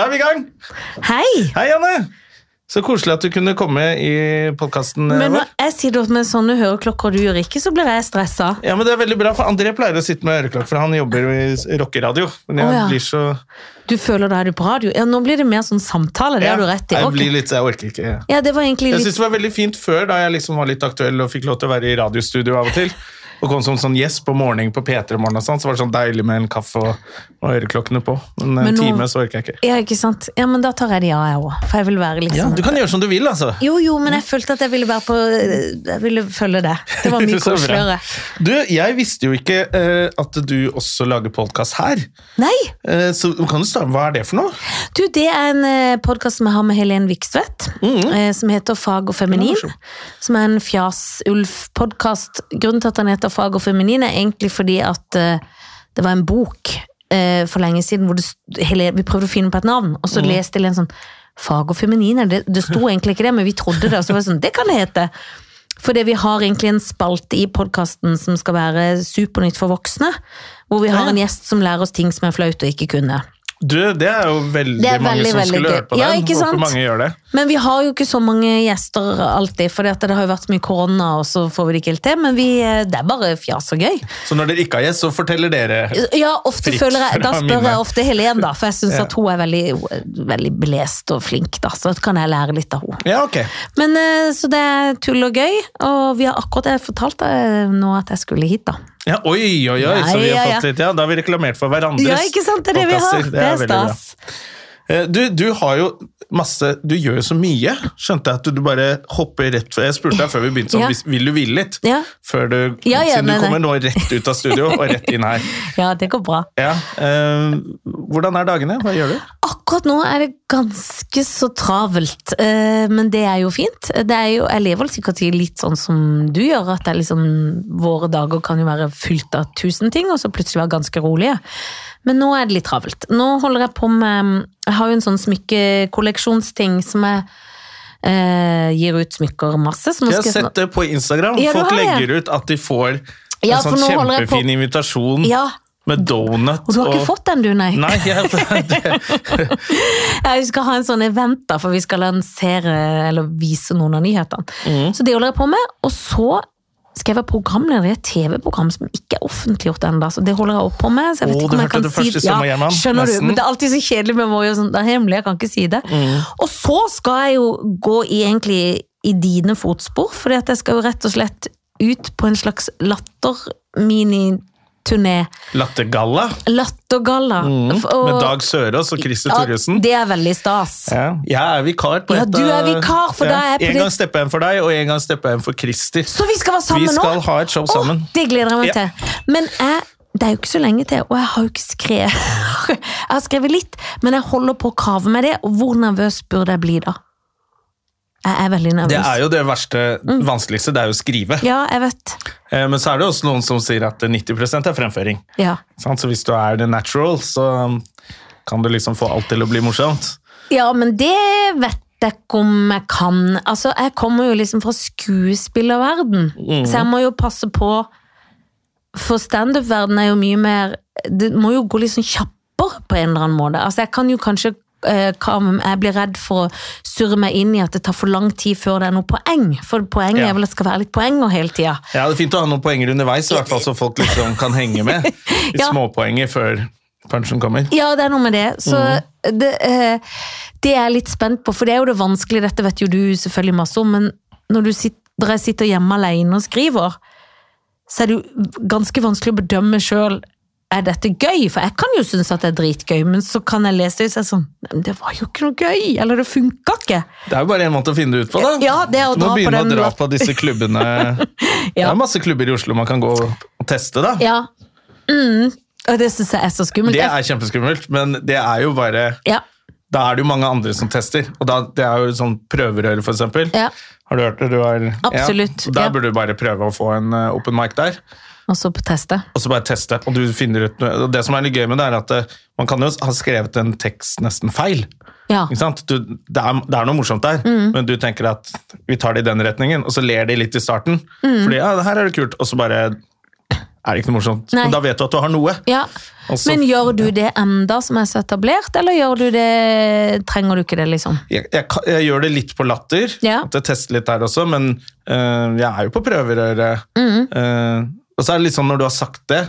Da er vi i gang! Hei! Hei, Anne! Så koselig at du kunne komme i podkasten Men når jeg sitter med sånne høreklokker du gjør ikke, så blir jeg stressa. Ja, men det er veldig bra, for André pleier å sitte med øreklokker, for han jobber jo i rockeradio. Men jeg oh, ja. blir så Du føler da er du på radio. Ja, Nå blir det mer sånn samtale, det har du rett i. Jeg blir litt, jeg orker ikke. Ja, det var egentlig litt... Jeg syns det var veldig fint før, da jeg liksom var litt aktuell og fikk lov til å være i radiostudio av og til. Og kom som sånn gjest på morgenen på P3 Morgen og sånn, så var det sånn deilig med en kaffe og øreklokkene på. Men, Men en nå- time så orker jeg ikke. Ja, ikke sant? Ja, men da tar jeg det ja, jeg òg. For jeg vil være litt Ja, du kan gjøre som du vil, altså. Jo, jo, men jeg følte at jeg ville være på Jeg ville følge det. Det var mye koseligere. Du, jeg visste jo ikke uh, at du også lager podkast her. Nei! Uh, så kan du starte, Hva er det for noe? Du, det er en uh, podkast som jeg har med Helen Vikstvedt, eh, som heter Fag og feminin. Er. Som er en Fjas-Ulf-podkast. Grunnen til at den heter Fag og feminin, er egentlig fordi at eh, det var en bok eh, for lenge siden hvor det, hele, vi prøvde å finne på et navn, og så leste jeg en sånn Fag og feminine. det, det sto egentlig ikke det, men vi trodde det, og så var det sånn Det kan det hete! Fordi vi har egentlig en spalte i podkasten som skal være supernytt for voksne. Hvor vi har en gjest som lærer oss ting som er flaut å ikke kunne. Du, Det er jo veldig, er mange veldig, som veldig skulle hørt på Ja, den. Håper mange gjør det. Men vi har jo ikke så mange gjester alltid, for det har jo vært så mye korona, og så får vi det ikke helt til. Men vi, eh, det er bare fjas og gøy. Så når dere ikke har gjest, så forteller dere Ja, ofte Fritt føler jeg, Da spør jeg ofte Helen, da, for jeg syns Ja. at hun er veldig, veldig belest og flink, da. Så kan jeg lære litt av henne. Ja, ok. Men eh, Så det er tull og gøy, og vi har akkurat jeg fortalt deg nå at jeg skulle hit, da. Ja, oi, oi, oi, Ja, så vi har ja, fått litt, ja, Da har vi reklamert for hverandres Ja, ikke sant? Det er det vi har. Det er veldig bra. stas. Eh, Du, du har jo masse Du gjør jo så mye. Skjønte jeg at du, du bare hopper rett før Jeg spurte deg før vi begynte sånn, Ja. vil du hvile litt? Ja. Før du, Ja, ja, siden du kommer nå rett ut av studio og rett inn her. Ja, det går bra. Ja, eh, hvordan er dagene? Hva gjør du? Akkurat nå er det ganske så travelt, eh, men det er jo fint. Det er jo, jeg lever vel sikkert i litt sånn som du gjør, at det er liksom, våre dager kan jo være fylt av tusen ting, og så plutselig være ganske rolige. Men nå er det litt travelt. Nå holder jeg på med Jeg har jo en sånn smykkekolleksjonsting som jeg eh, gir ut smykker masse. Så nå Jeg har sett det på Instagram. Ja, Folk har legger ut at de får Ja, en sånn kjempefin invitasjon Ja, med donut. og du har ikke fått den du, nei? Nei, jeg, det, vi skal ha en sånn event da, for vi skal lansere eller vise noen av nyhetene. Mm. Så det holder jeg på med, og så skal jeg være programleder i et TV-program som ikke er offentliggjort ennå. Så det holder jeg opp på med. Så jeg vet oh, ikke om jeg kan det si først i skjønner Nesten. du, men det er alltid så kjedelig med meg. Sånn, det er hemmelig, jeg kan ikke si det. Mm. Og så skal jeg jo gå i, egentlig i dine fotspor, fordi at jeg skal jo rett og slett ut på en slags latter-miniturné. Lattergalla Lattergalla. Mm. Og- med Dag Sørås og Christer Ja, Thoresen. det er veldig stas. Ja, jeg er vikar på Ja, et du er vikar, for da er En gang stepper jeg en for deg, og en gang stepper jeg en for Christer. Så vi skal være sammen nå? Vi nå? skal ha et show sammen. Det gleder jeg meg Ja. til. Men jeg, det er jo ikke så lenge til, og jeg har jo ikke skrevet Jeg har skrevet litt, men jeg holder på å kave med det, og hvor nervøs burde jeg bli da? Jeg er veldig nervøs. Det er jo det verste, vanskeligste, det er jo å skrive. Mm. Ja, jeg vet. Eh, Men så er det også noen som sier at 90 er fremføring. Ja. Så hvis du er the natural, så um, kan du liksom få alt til å bli morsomt. ja, men det vet jeg ikke om jeg kan. Altså, jeg kommer jo liksom fra skuespillerverden, Mm. så jeg må jo passe på For standup-verden er jo mye mer Det må jo gå litt sånn kjappere på en eller annen måte. Altså, jeg kan jo kanskje hva- jeg blir redd for å surre meg inn i at det tar for lang tid før det er noe poeng. For poenget Ja. er vel at det skal være litt poenger hele tida. Ja, Det er fint å ha noen poenger underveis, i hvert fall så folk liksom kan henge med. I Ja. småpoenger før punchen kommer. Ja, det er noe med det. Så Mm. det, eh, det er jeg litt spent på, for det er jo det vanskelige, dette vet jo du selvfølgelig masse om, men når du sitter, jeg sitter hjemme alene og skriver, så er det jo ganske vanskelig å bedømme sjøl er dette gøy? For jeg kan jo synes at det er dritgøy, men så kan jeg lese det og si sånn Det var jo ikke noe gøy! Eller det funka ikke! Det er jo bare en måte å finne det ut på, da. Ja, det er å Du må dra på begynne den å dra på disse klubbene. Det er masse klubber i Oslo man kan gå og teste, da. Ja. Mm. Og det syns jeg er så skummelt. Det er kjempeskummelt, men det er jo bare ja. da er det jo mange andre som tester. Og da, det er jo sånn prøverøre, for eksempel. Ja. Har du hørt det? Du har, Absolutt, Ja. Da ja. burde du bare prøve å få en eh, open mic der, Og så teste. og så bare teste. Og du finner ut Det som er litt gøy med det, er at eh, man kan jo ha skrevet en tekst nesten feil. Ja. Ikke sant? Du, det, er, det er noe morsomt der, Mm. men du tenker at vi tar det i den retningen, og så ler de litt i starten. Mm. Fordi ja, her er det kult, og så bare er det ikke noe morsomt. Nei. Men da vet du at du har noe. Ja. Og Men gjør du det enda som er så etablert, eller gjør du det Trenger du ikke det, liksom? jeg, jeg, jeg gjør det litt på latter, Ja. at jeg tester litt der også, men øh, jeg er jo på prøverøret. Mm. Øh, og så er det litt sånn når du har sagt det,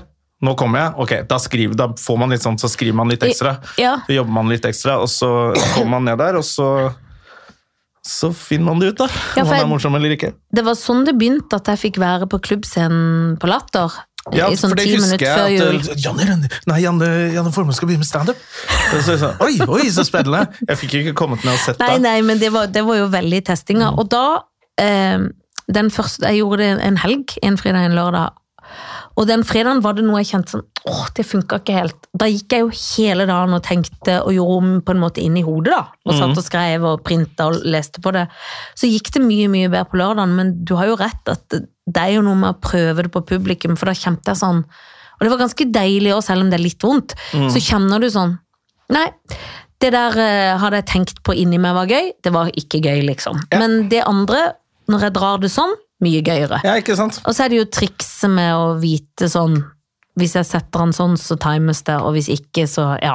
nå kommer jeg, ok, da, skriver, da får man litt sånn, så skriver man litt ekstra. Ja. Så jobber man litt ekstra, og så kommer man ned der, og så, så finner man det ut da, Ja, om man er morsom eller ikke. Det var sånn det begynte at jeg fikk være på klubbscenen på Latter. Ja, I sånn for det husker jeg at Janne, nei, Janne, Janne Formoe skal begynne med stand-up. Så, så, oi, oi, så spennende! Jeg fikk ikke kommet ned og sett Nei, nei, men det var, det var jo veldig testinga. Og da eh, den første, Jeg gjorde det en helg, en fredag en lørdag. Og den fredagen var det noe jeg kjente sånn Åh, det funka ikke helt. Da gikk jeg jo hele dagen og tenkte og gjorde om på en måte inn i hodet, da. Og satt og skrev og printa og leste på det. Så gikk det mye, mye bedre på lørdagen, men du har jo rett at det, er jo noe med å prøve det på publikum, for da kjente jeg sånn Og det var ganske deilig òg, selv om det er litt vondt. Så kjenner du sånn Nei, det der uh, hadde jeg tenkt på inni meg var gøy. Det var ikke gøy, liksom. Men det andre, når jeg drar det sånn, mye gøyere. Ja, ikke sant? Og så er det jo trikset med å vite sånn Hvis jeg setter den sånn, så times det, og hvis ikke, så ja.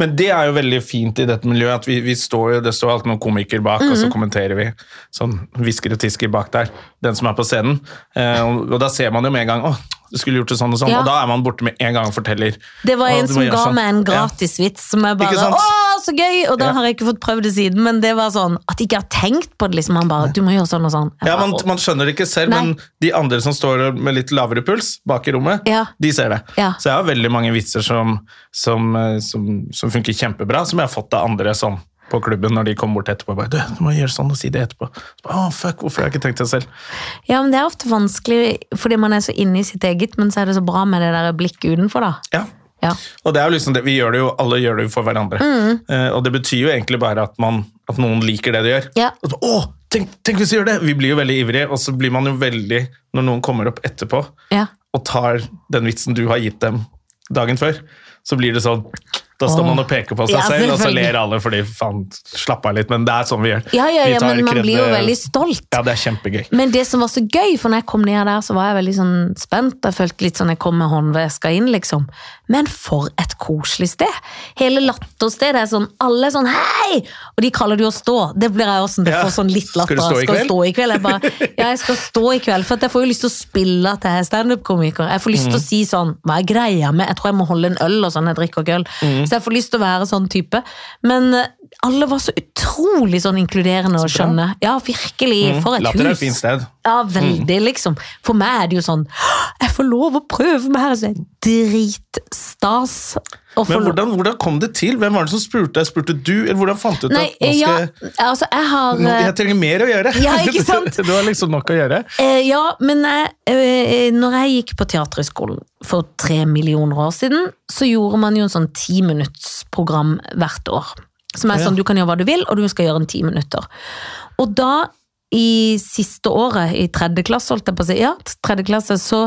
Men det er jo veldig fint i dette miljøet, at vi, vi står jo, det står alltid noen komikere bak, og Mhm. så kommenterer vi sånn hvisker og tisker bak der, den som er på scenen. Eh, og, og da ser man jo med en gang, åh, du skulle gjort det sånn og sånn, Ja. og da er man borte med en gang og forteller. Det var en som ga sånn». meg en Ja. gratisvits som jeg bare? Å, så gøy! Og da Ja. har jeg ikke fått prøvd det siden, men det var sånn at jeg ikke har tenkt på det, liksom. Han bare Du må gjøre sånn og sånn. Jeg Ja, bare, man, man skjønner det ikke selv, Nei. men de andre som står med litt lavere puls bak i rommet, Ja. de ser det. Ja. Så jeg har veldig mange vitser som, som, eh, som, som funker kjempebra, som jeg har fått av andre sånn på klubben når de kommer bort etterpå. Bare, du, du må gjøre sånn og si det etterpå. Bare, Å, fuck, hvorfor har jeg ikke tenkt det selv? Ja, men det er ofte vanskelig fordi man er så inne i sitt eget, men så er det så bra med det der blikket utenfor, da. Ja. Ja. Og det er jo liksom det, vi gjør det jo, alle gjør det jo for hverandre. Mm. Eh, og det betyr jo egentlig bare at, man, at noen liker det de gjør. Ja. Og så, Å, tenk, tenk hvis vi gjør det! Vi blir jo veldig ivrige, og så blir man jo veldig, når noen kommer opp etterpå Ja. og tar den vitsen du har gitt dem dagen før, så blir det sånn Da står oh. man og peker på seg Ja, selv, og så ler alle fordi faen, slapp av litt. Men det er sånn vi gjør. Ja, ja, ja, men man blir jo veldig stolt. Ja, det er kjempegøy. Men det som var så gøy, for når jeg kom ned der, så var jeg veldig sånn spent. Jeg følte litt sånn jeg kom med håndveska inn, liksom. Men for et koselig sted! Hele latterstedet er sånn, alle er sånn hei! Og de kaller det jo å stå. Det blir jeg også sånn, det Ja. får sånn litt Skal latter. du stå i Skal kveld? stå i kveld? Jeg bare, ja, jeg skal stå i kveld, for jeg får jo lyst til å spille at jeg er standup-komiker. Jeg får lyst Mm. til å si sånn, hva er greia med, jeg tror jeg må holde en øl og sånn, jeg drikker ikke øl. Mm. Så jeg får lyst til å være sånn type. Men eh, alle var så utrolig sånn inkluderende og Så. Mm. skjønne. Ja, virkelig. For et Latter er et fint sted. Ja, veldig, liksom. For meg er det jo sånn Jeg får lov å prøve meg her, så det er dritstas. Men hvordan, hvordan kom det til? Hvem var det som spurte? Spurte du, eller hvordan fant du ut Nei, at nå skal jeg, altså, jeg har nå, eh, jeg trenger mer å gjøre? Ja, ikke sant? du har liksom nok å gjøre. eh, Ja, men eh, når jeg gikk på Teaterhøgskolen for tre millioner år siden, så gjorde man jo en sånn timinuttsprogram hvert år. Som er sånn, du kan gjøre hva du vil, og du skal gjøre en ti minutter. Og da, i siste året, i tredje klasse, holdt jeg på å si, ja, tredje klasse, så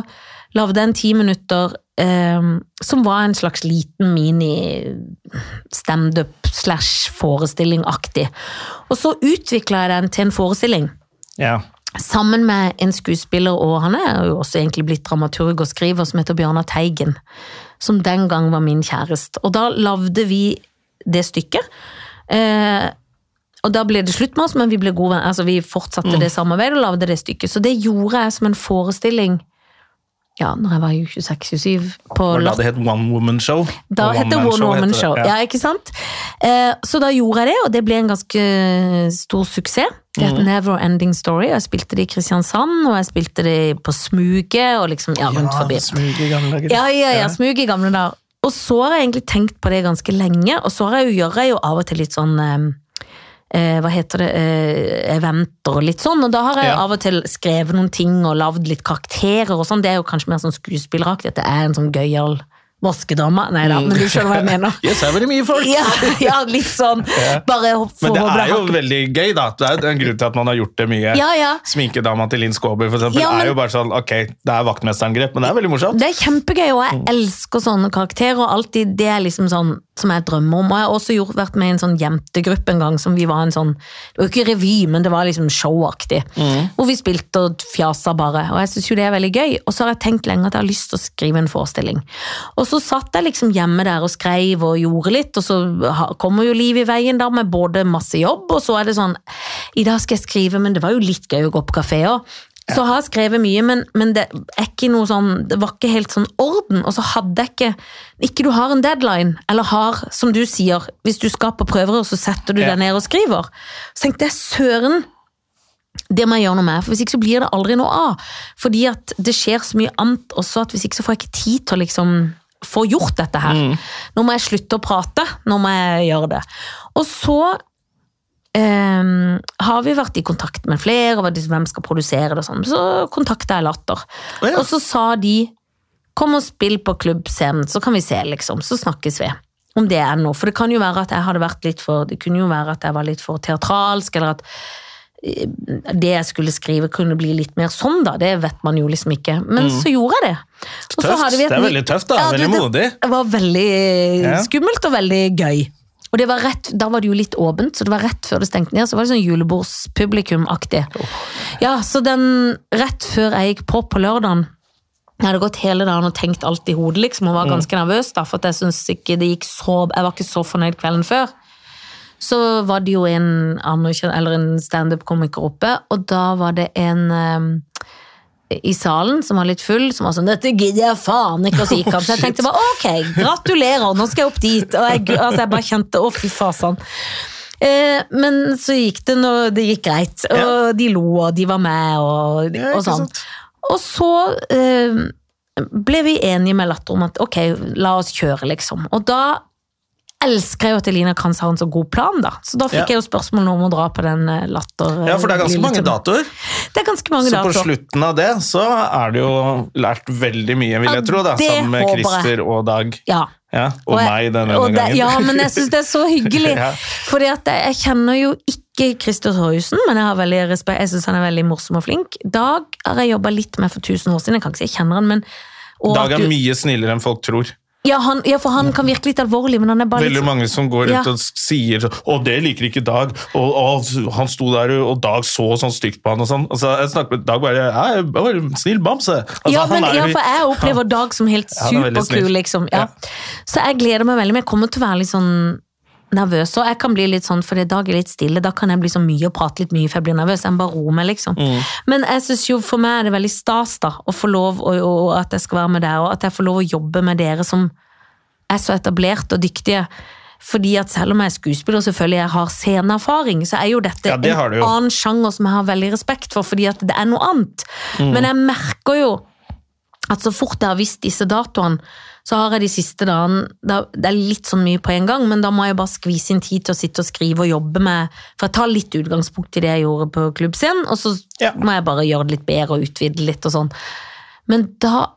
lagde en ti minutter eh, som var en slags liten mini-standup slash forestilling-aktig. Og så utvikla jeg den til en forestilling. Ja. Sammen med en skuespiller, og han er jo også egentlig blitt dramaturg og skriver, som heter Bjørnar Teigen. Som den gang var min kjæreste. Og da lagde vi det stykket. Eh, og da ble det slutt med oss, men vi gode. Altså, vi fortsatte det samarbeidet og lagde det stykket. Så det gjorde jeg som en forestilling ja, når jeg var 26-27 på Var da det het One Woman Show? Da het det One Woman Show. ja. Ja, ikke sant? Eh, så da gjorde jeg det, og det ble en ganske stor suksess. Det Mhm. het Never Ending Story. og Jeg spilte det i Kristiansand, og jeg spilte det på Smuget, og liksom ja, rundt forbi. Ja, smug i gamle dager. Ja, ja, ja, Smuget i gamle dager. Og så har jeg egentlig tenkt på det ganske lenge, og så har jeg jo, gjør jeg jo av og til litt sånn eh, hva heter det, eh, eventer og litt sånn, og da har jeg Ja. av og til skrevet noen ting og lagd litt karakterer og sånn, det er jo kanskje mer sånn skuespilleraktig, at det er en sånn gøyal vaskedama. Nei da, men du skjønner hva jeg mener. Yes, her var det mye folk! Ja, ja litt sånn. Bare for Men det er jo veldig gøy, da. Det er en grunn til at man har gjort det mye. Ja, ja. Sminkedama til Linn Skåber, for eksempel, Ja, men- er jo bare sånn Ok, det er vaktmestergrep, men det er veldig morsomt. Det er kjempegøy, og Mm. jeg elsker sånne karakterer. og alltid, Det er liksom sånn som jeg drømmer om. Og jeg har også gjort, vært med i en sånn jentegruppe en gang, som vi var en sånn Det var jo ikke revy, men det var liksom showaktig. Mm. Hvor vi spilte og fjasa bare. Og jeg syns jo det er veldig gøy. Og så har jeg tenkt lenge at jeg har lyst til å skrive en forestilling. Og så satt jeg liksom hjemme der og skrev og gjorde litt, og så kommer jo livet i veien da med både masse jobb, og så er det sånn I dag skal jeg skrive, men det var jo litt gøy å gå på kafé òg. Så har jeg skrevet mye, men, men det sånn Det var ikke helt sånn orden. Og så hadde jeg ikke Ikke du har en deadline, eller har, som du sier, hvis du skal på prøver, så setter du Ja. deg ned og skriver. Så tenkte jeg søren, det må jeg gjøre noe med, for hvis ikke så blir det aldri noe av. Fordi at det skjer så mye annet også, at hvis ikke så får jeg ikke tid til å liksom få gjort dette her. Nå må jeg slutte å prate, nå må jeg gjøre det. Og så ehm, har vi vært i kontakt med flere, og liksom hvem skal produsere det og sånn. Så kontakta jeg Latter. ja. Og så sa de kom og spill på klubbscenen, så kan vi se, liksom. Så snakkes vi. Om det er noe. For det kan jo være at jeg hadde vært litt for Det kunne jo være at jeg var litt for teatralsk, eller at eh, det jeg skulle skrive kunne bli litt mer sånn, da. Det vet man jo liksom ikke. Men så gjorde jeg det. Og så Tøft. hadde vi et Det er veldig tøft, da. Ja, Veldig modig. Det var veldig skummelt og veldig gøy. Og det var rett, Da var det jo litt åpent, så det var rett før det stengte ned. Så var det sånn julebordspublikum-aktig. Ja, så den rett før jeg gikk på på lørdagen jeg hadde gått hele dagen og tenkt alt i hodet liksom, og var ganske nervøs, da, for jeg ikke det gikk så Jeg var ikke så fornøyd kvelden før. Så var det jo en, en standup-komiker oppe, og da var det en eh, i salen som var litt full, som var sånn 'Dette gidder jeg faen ikke', og så gikk han. Så jeg tenkte bare ok, gratulerer, nå skal jeg opp dit. Og jeg, altså, jeg bare kjente 'å, fy fasan'. Eh, men så gikk det når det gikk greit, og de lo, og de var med, og, Ja, og sånn. Og så eh, ble vi enige med Latter om at ok, la oss kjøre, liksom. Og da elsker jeg jo at Elina Kranz har en så god plan, da. Så da fikk Ja. jeg jo spørsmål om å dra på den eh, Latter... Ja, for det er ganske mange datoer. Det er ganske mange Så på slutten av det så er det jo lært veldig mye, vil Ja, jeg tro, da. Sammen med. Christer og Dag. Ja. Ja, og, jeg- meg denne og gangen. Ja, men jeg syns det er så hyggelig. Ja. Fordi at jeg, kjenner jo ikke Christer Torjussen, men jeg har veldig respekt, jeg syns han er veldig morsom og flink. Dag har jeg jobba litt med for tusen år siden, jeg kan ikke si jeg kjenner han, men og Dag er mye snillere enn folk tror. Ja, han, ja, for han kan virke litt alvorlig, men han er bare Veldig litt sånn- mange som går ut Ja. og sier 'Å, det liker ikke Dag', og, og han sto der, og Dag så sånn stygt på han og sånn. Altså, jeg snakker med Dag bare jeg var en snill bamse'. Altså, ja, han men, er- ja, for jeg opplever Dag som helt er superkul, liksom. Så jeg gleder meg veldig, men jeg kommer til å være litt sånn nervøs, og jeg kan bli litt sånn, for i Dag er litt stille, da kan jeg bli så mye og prate litt mye, for jeg blir nervøs, jeg må bare roe meg, liksom. Mm. Men jeg synes jo, for meg er det veldig stas da, å få lov, og, og at jeg skal være med der, og at jeg får lov å jobbe med dere som er så etablert og dyktige. Fordi at selv om jeg er skuespiller og selvfølgelig jeg har sceneerfaring, så er jo dette Ja, det en jo. annen sjanger som jeg har veldig respekt for, fordi at det er noe annet. Mm. Men jeg merker jo at så fort jeg har visst disse datoene, så har jeg de siste dagene da- Det er litt sånn mye på en gang, men da må jeg bare skvise inn tid til å sitte og skrive og jobbe med For jeg tar litt utgangspunkt i det jeg gjorde på klubbscenen, og så Ja. må jeg bare gjøre det litt bedre og utvide litt og sånn. Men da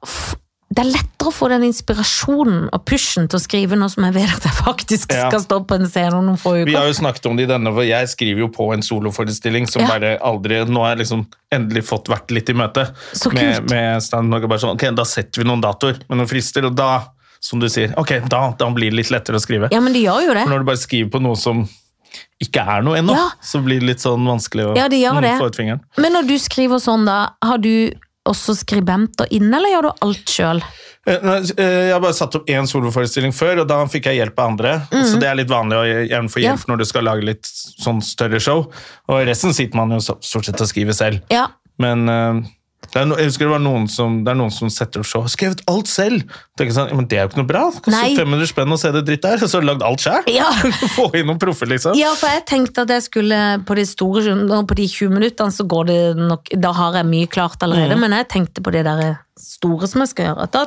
det er lettere å få den inspirasjonen og pushen til å skrive noe som jeg vet at jeg faktisk skal stå på en scene om noen få uker. Vi har jo snakket om det i denne, for jeg skriver jo på en soloforestilling som Ja. bare aldri Nå har jeg liksom endelig fått vært litt i møte Så med, med Stand Norge. Bare sånn, ok, da setter vi noen datoer med noen frister, og da, som du sier, ok, da, da blir det litt lettere å skrive. Ja, men det gjør jo det. For når du bare skriver på noe som ikke er noe ennå, Ja. så blir det litt sånn vanskelig å Ja, de mm, det. få ut fingeren. Men når du skriver sånn, da, har du også skribenter inn, eller gjør du alt sjøl? Eh, eh, Jeg har bare satt opp én soloforestilling før, og da fikk jeg hjelp av andre. Så det er litt vanlig å gjerne få hjelp Ja. når du skal lage litt sånn større show. Og resten sitter man jo stort sett og skriver selv. Ja. Men eh, det er, no, jeg husker det var noen som, det er noen som setter opp show og har skrevet alt selv. Tenker sånn, men Det er jo ikke noe bra. Koster 500 spenn å se det dritt der, og så har du lagd alt sjøl. Ja. Få inn noen proffer, liksom. ja, for jeg tenkte at jeg skulle på de store på de 20 minuttene, så går det nok Da har jeg mye klart allerede, men jeg tenkte på det der store som jeg skal gjøre. At da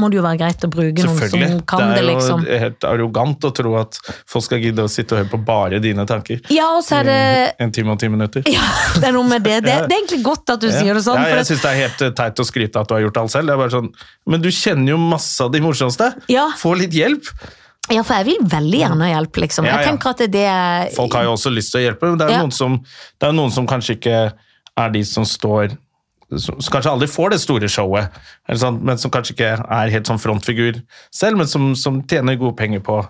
må det jo være greit å bruke noen som kan det, det er liksom. jo helt arrogant å tro at folk skal gidde å sitte og høre på bare dine tanker. Ja, og så er det En time og ti minutter. ja, det er noe med det. Det, det er egentlig godt at du sier det sånn. Ja, jeg det- syns det er helt eh, teit å skryte at du har gjort alt selv. Det er bare sånn, Men du kjenner jo masse av de morsomste. Ja. Få litt hjelp. Ja, for jeg vil veldig gjerne hjelpe, liksom. Ja, Jeg tenker at det er Folk har jo også lyst til å hjelpe, men det er jo Ja. noen, som, det er jo noen som kanskje ikke er de som står som som kanskje aldri får det store showet, sånn, men som kanskje ikke er helt sånn frontfigur selv, men som, som tjener gode penger på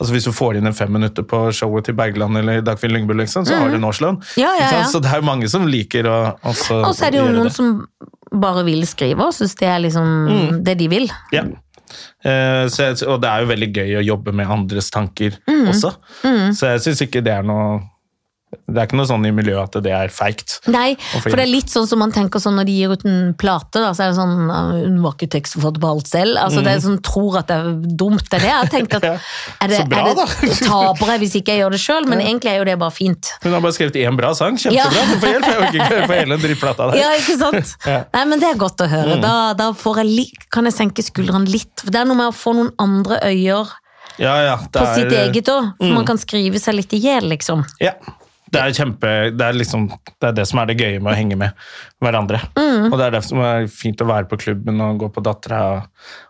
Altså Hvis du får inn en fem minutter på showet til Bergland eller Dagfinn Lyngbø, liksom, så har du en årslønn. Mhm. Ja, ja, ja. Så det er jo mange som liker å også Og så er det jo noen noen som bare vil skrive og syns det er liksom Mm. det de vil. Ja. Eh, så og det er jo veldig gøy å jobbe med andres tanker Mm. også. Så jeg syns ikke det er noe Det er ikke noe sånn i miljøet at det er feigt. Nei, for det er litt sånn som man tenker sånn når de gir ut en plate, da, så er det sånn «Ah, Hun var ikke tekstforfatter på alt selv. Altså Det er sånn tror at det er dumt. Det er det jeg tenkt at Mm. Er det, Så bra, er det. Taper jeg hvis ikke jeg gjør det sjøl? Men egentlig er jo det bare fint. Hun har bare skrevet én bra sang. Kjempebra. Ja. Du får hjelp. Jeg orker ikke hele drittplata der. Ja, ikke sant? Ja. Nei, men det er godt å høre. Da, da får jeg kan jeg senke skuldrene litt. For det er noe med å få noen andre øyer Ja, ja, det på er, sitt eget òg. For Mm. man kan skrive seg litt i hjel, liksom. Ja. Det er kjempe det er, liksom, det er det som er det gøye med å henge med hverandre. Mm. Og det er derfor som er fint å være på klubben og gå på Dattera.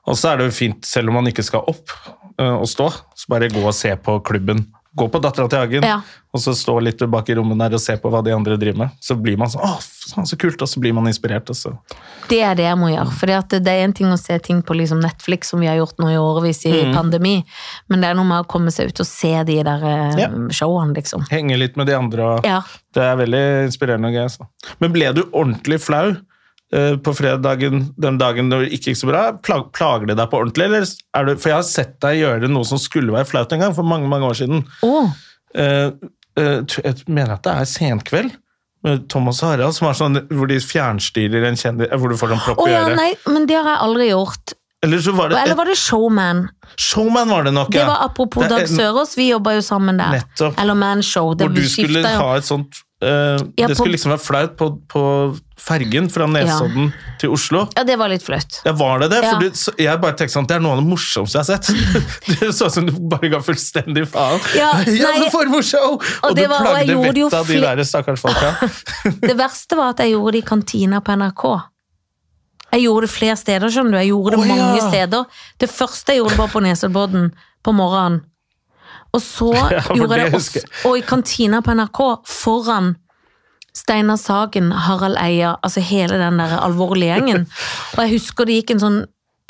Og så er det jo fint, selv om man ikke skal opp øh, og stå, så bare gå og se på klubben. Gå på Dattera til Hagen, Ja. og så stå litt bak i rommet der og se på hva de andre driver med. Så blir man sånn Å, faen, så kult! Og så blir man inspirert. Det er det jeg må gjøre. For det er en ting å se ting på liksom Netflix, som vi har gjort nå i årevis i Mm. pandemi, men det er noe med å komme seg ut og se de der eh, Ja. showene, liksom. Henge litt med de andre. Og, Ja. Det er veldig inspirerende og gøy. Så. Men ble du ordentlig flau på fredagen, den dagen det ikke gikk så bra? Plager det deg på ordentlig? Eller er du, for jeg har sett deg gjøre noe som skulle være flaut en gang, for mange mange år siden. Oh. Uh, uh, jeg mener at det er Senkveld med Thomas og Harald, som er sånn, hvor de fjernstyrer en kjendis, eh, hvor du får sånn propp Å i ja, øret. nei, men det har jeg aldri gjort. Eller så var det Eller var det Showman? Showman var det nok, Det var apropos Dag Sørås, vi jobba jo sammen der. Nettopp. Eller Manshow. Det Hvor du skulle ha et sånt eh, Ja, Det skulle liksom være flaut på, på fergen fra Nesodden til Oslo. Ja, det var litt flaut. Ja, var det det? Ja. Du, så, jeg bare tenkte sånn, det er noe av det morsomste jeg har sett. Det så ut som du bare ga fullstendig faen. Ja, ja nei, så show Og, det du var- plagde vettet av de der stakkars folka. Det verste var at jeg gjorde det i kantina på NRK. Jeg gjorde det flere steder, skjønner du. Jeg gjorde det ja. mange steder. Det første jeg gjorde var på Nesoddbodden på morgenen. Og så Ja, gjorde jeg det også, og i kantina på NRK, foran Steinar Sagen, Harald Eia, altså hele den der alvorlige gjengen. Og jeg husker det gikk en sånn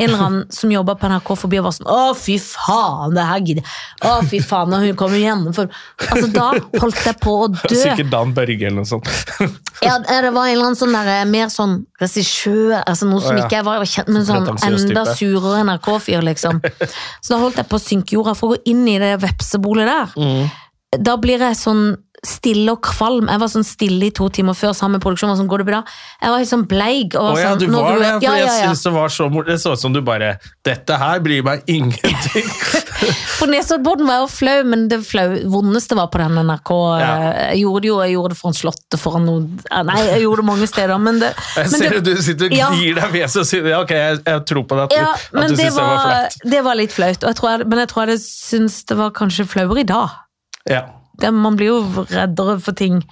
en eller annen som jobba på NRK forbi og var sånn Å, fy faen, det her gidder jeg Å, fy faen, og hun kommer igjennom for Altså, da holdt jeg på å dø. Sikkert Dan Børge eller noe sånt. Ja, det var en eller annen sånn der, mer sånn regissør, altså noe som ikke jeg var, var kjent, med, sånn enda surere NRK-fyr, liksom. Så da holdt jeg på å synke jorda for å gå inn i det vepsebolet der. Mm. Da blir jeg sånn stille og kvalm. Jeg var sånn stille i to timer før sammen med produksjon. Sånn, går det bra? Jeg var helt sånn bleik. Og var ja, sånn, du var det, ja, ja, jeg synes det var så. Det så ut som du bare Dette her bryr meg ingenting. På Nesoddbåten var jeg jo flau, men det flau, vondeste var på den NRK. Jeg gjorde det jo, jeg gjorde det foran Slottet, foran noe Nei, jeg gjorde det mange steder, men det Jeg men ser det- du sitter og gnir deg i fjeset og sier ja, ok, jeg, jeg tror på det at du, Ja, at du syns det var flaut. det var litt flaut. Jeg tror jeg, men jeg tror jeg det syns det var kanskje flauere i dag. Ja. Det, man blir jo reddere for ting.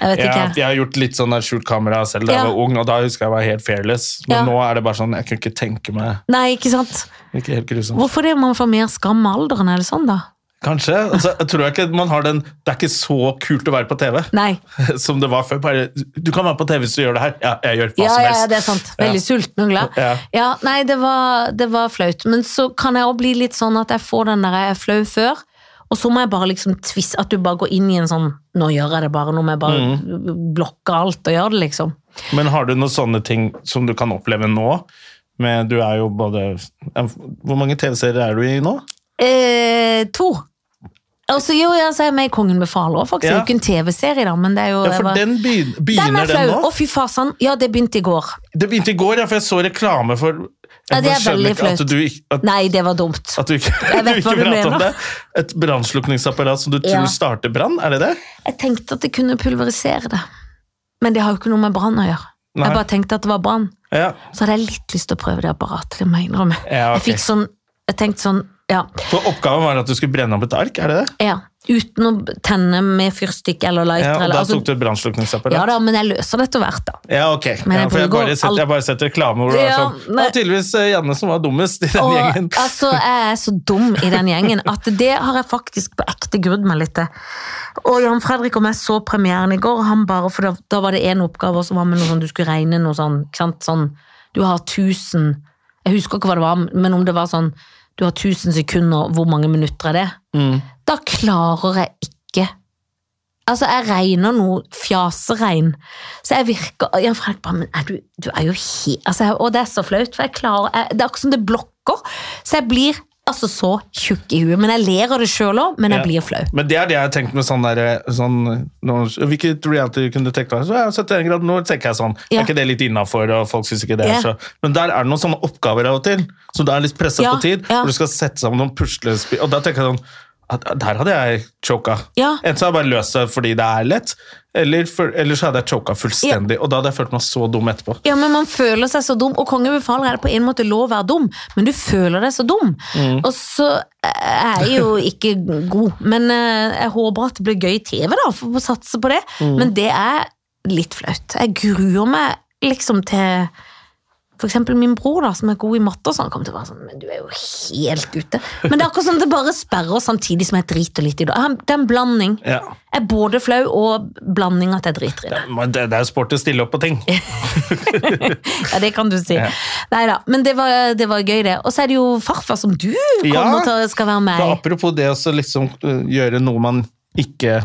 Jeg vet Ja, ikke. jeg har gjort litt sånn der skjult kamera selv da jeg var ung, og da husker jeg var helt fearless. Men Ja. nå er det bare sånn, jeg kunne ikke tenke meg Nei, ikke sant? Ikke helt grusomt. Hvorfor det? Man får mer skam med alderen, er det sånn, da? Kanskje. Altså, jeg tror ikke man har den Det er ikke så kult å være på TV Nei. som det var før. Bare, du kan være på TV hvis du gjør det her. Ja, jeg gjør hva Ja, som helst. ja, det er sant. Veldig Ja. sulten og glad. Ja. Ja, nei, det var, det var flaut. Men så kan jeg også bli litt sånn at jeg får den der jeg er flau før, og så må jeg bare liksom tvisse At du bare går inn i en sånn Nå gjør jeg det bare, nå må jeg bare Mm. blokke alt og gjøre det, liksom. Men har du noen sånne ting som du kan oppleve nå? Med, du er jo både Hvor mange TV-serier er du i nå? Eh, to. Altså, jo, jeg så er med i Kongen befaler også, faktisk. Det er jo ikke en TV-serie, da, men det er jo Ja, for var- den begyn- Den begynner er den, flau! nå? Å, fy fasan. Ja, det begynte i går. Det begynte i går, ja, for jeg så reklame for Jeg Ja, det er veldig flaut. Nei, det var dumt. at du ikke, Jeg vet du hva du mener. det. Et brannslukningsapparat som du Ja. tror starter brann, er det det? Jeg tenkte at det kunne pulverisere det. Men det har jo ikke noe med brann å gjøre. Nei. Jeg bare tenkte at det var brann. Ja. så hadde jeg litt lyst til å prøve det apparatet. Det må jeg innrømme. Ja, okay. Jeg fikk sånn Jeg tenkte sånn Ja. For oppgaven var at du skulle brenne opp et ark, er det det? ja uten å tenne med fyrstikk eller lighter. Ja, og da altså, tok du et brannslukningsapparat? ja da, men jeg løser det etter hvert, da. Ja, ok. Men jeg ja, for jeg, bare alt- jeg bare setter reklame hvor det er sånn Det var tydeligvis eh, Janne som var dummest i den Og, gjengen. altså, jeg er så dum i den gjengen at det har jeg faktisk på ekte grudd meg litt til. Og Jan Fredrik og jeg så premieren i går, og han bare, for da, da var det en oppgave som var med noe sånn, du skulle regne noe sånn, ikke sant, sånn, du har tusen, jeg husker ikke hva det var, men om det var sånn, du har tusen sekunder, hvor mange minutter er det? Mm. Da klarer jeg ikke Altså, jeg regner noe fjaseregn. Så jeg virker Fredrik bare Men er du, du er jo helt altså, Og det er så flaut, for jeg klarer jeg, Det er akkurat som det blokker. Så jeg blir altså så tjukk i huet. Men jeg ler av det sjøl òg, men jeg Ja. blir flau. Men det er det jeg har tenkt med sånn der sånn, Hvilket reality kunne du tenkt deg? Så jeg har 71 grader nord, tenker jeg sånn. Ja. Er ikke det litt innafor, og folk syns ikke det er Ja. så Men der er det noen sånne oppgaver av og til, som du er litt pressa på tid, hvor du skal sette sammen noen puslespill, og da tenker jeg sånn Der hadde jeg choka. Ja. Enten så hadde jeg bare løst det fordi det er lett, eller, for, eller så hadde jeg choka fullstendig, og da hadde jeg følt meg så dum etterpå. Ja, men man føler seg så dum, og kongen befaler er det på en måte lov å være dum, men du føler deg så dum. Og så er jeg jo ikke god, men eh, jeg håper at det blir gøy TV, da, for å satse på det. Men det er litt flaut. Jeg gruer meg liksom til for eksempel min bror, da, som er god i matte, og sånn, kommer til å være sånn Men du er jo helt ute. Men det er akkurat som det bare sperrer samtidig som jeg driter litt i det. Det er en blanding. Ja. Jeg er både flau og blanding at jeg driter i det. Men det, det er jo sport å stille opp på ting. Ja, det kan du si. Ja. Nei da, men det var, det var gøy, det. Og så er det jo farfar som du kommer Ja. til skal være med Ja, i. apropos det å liksom uh, gjøre noe man ikke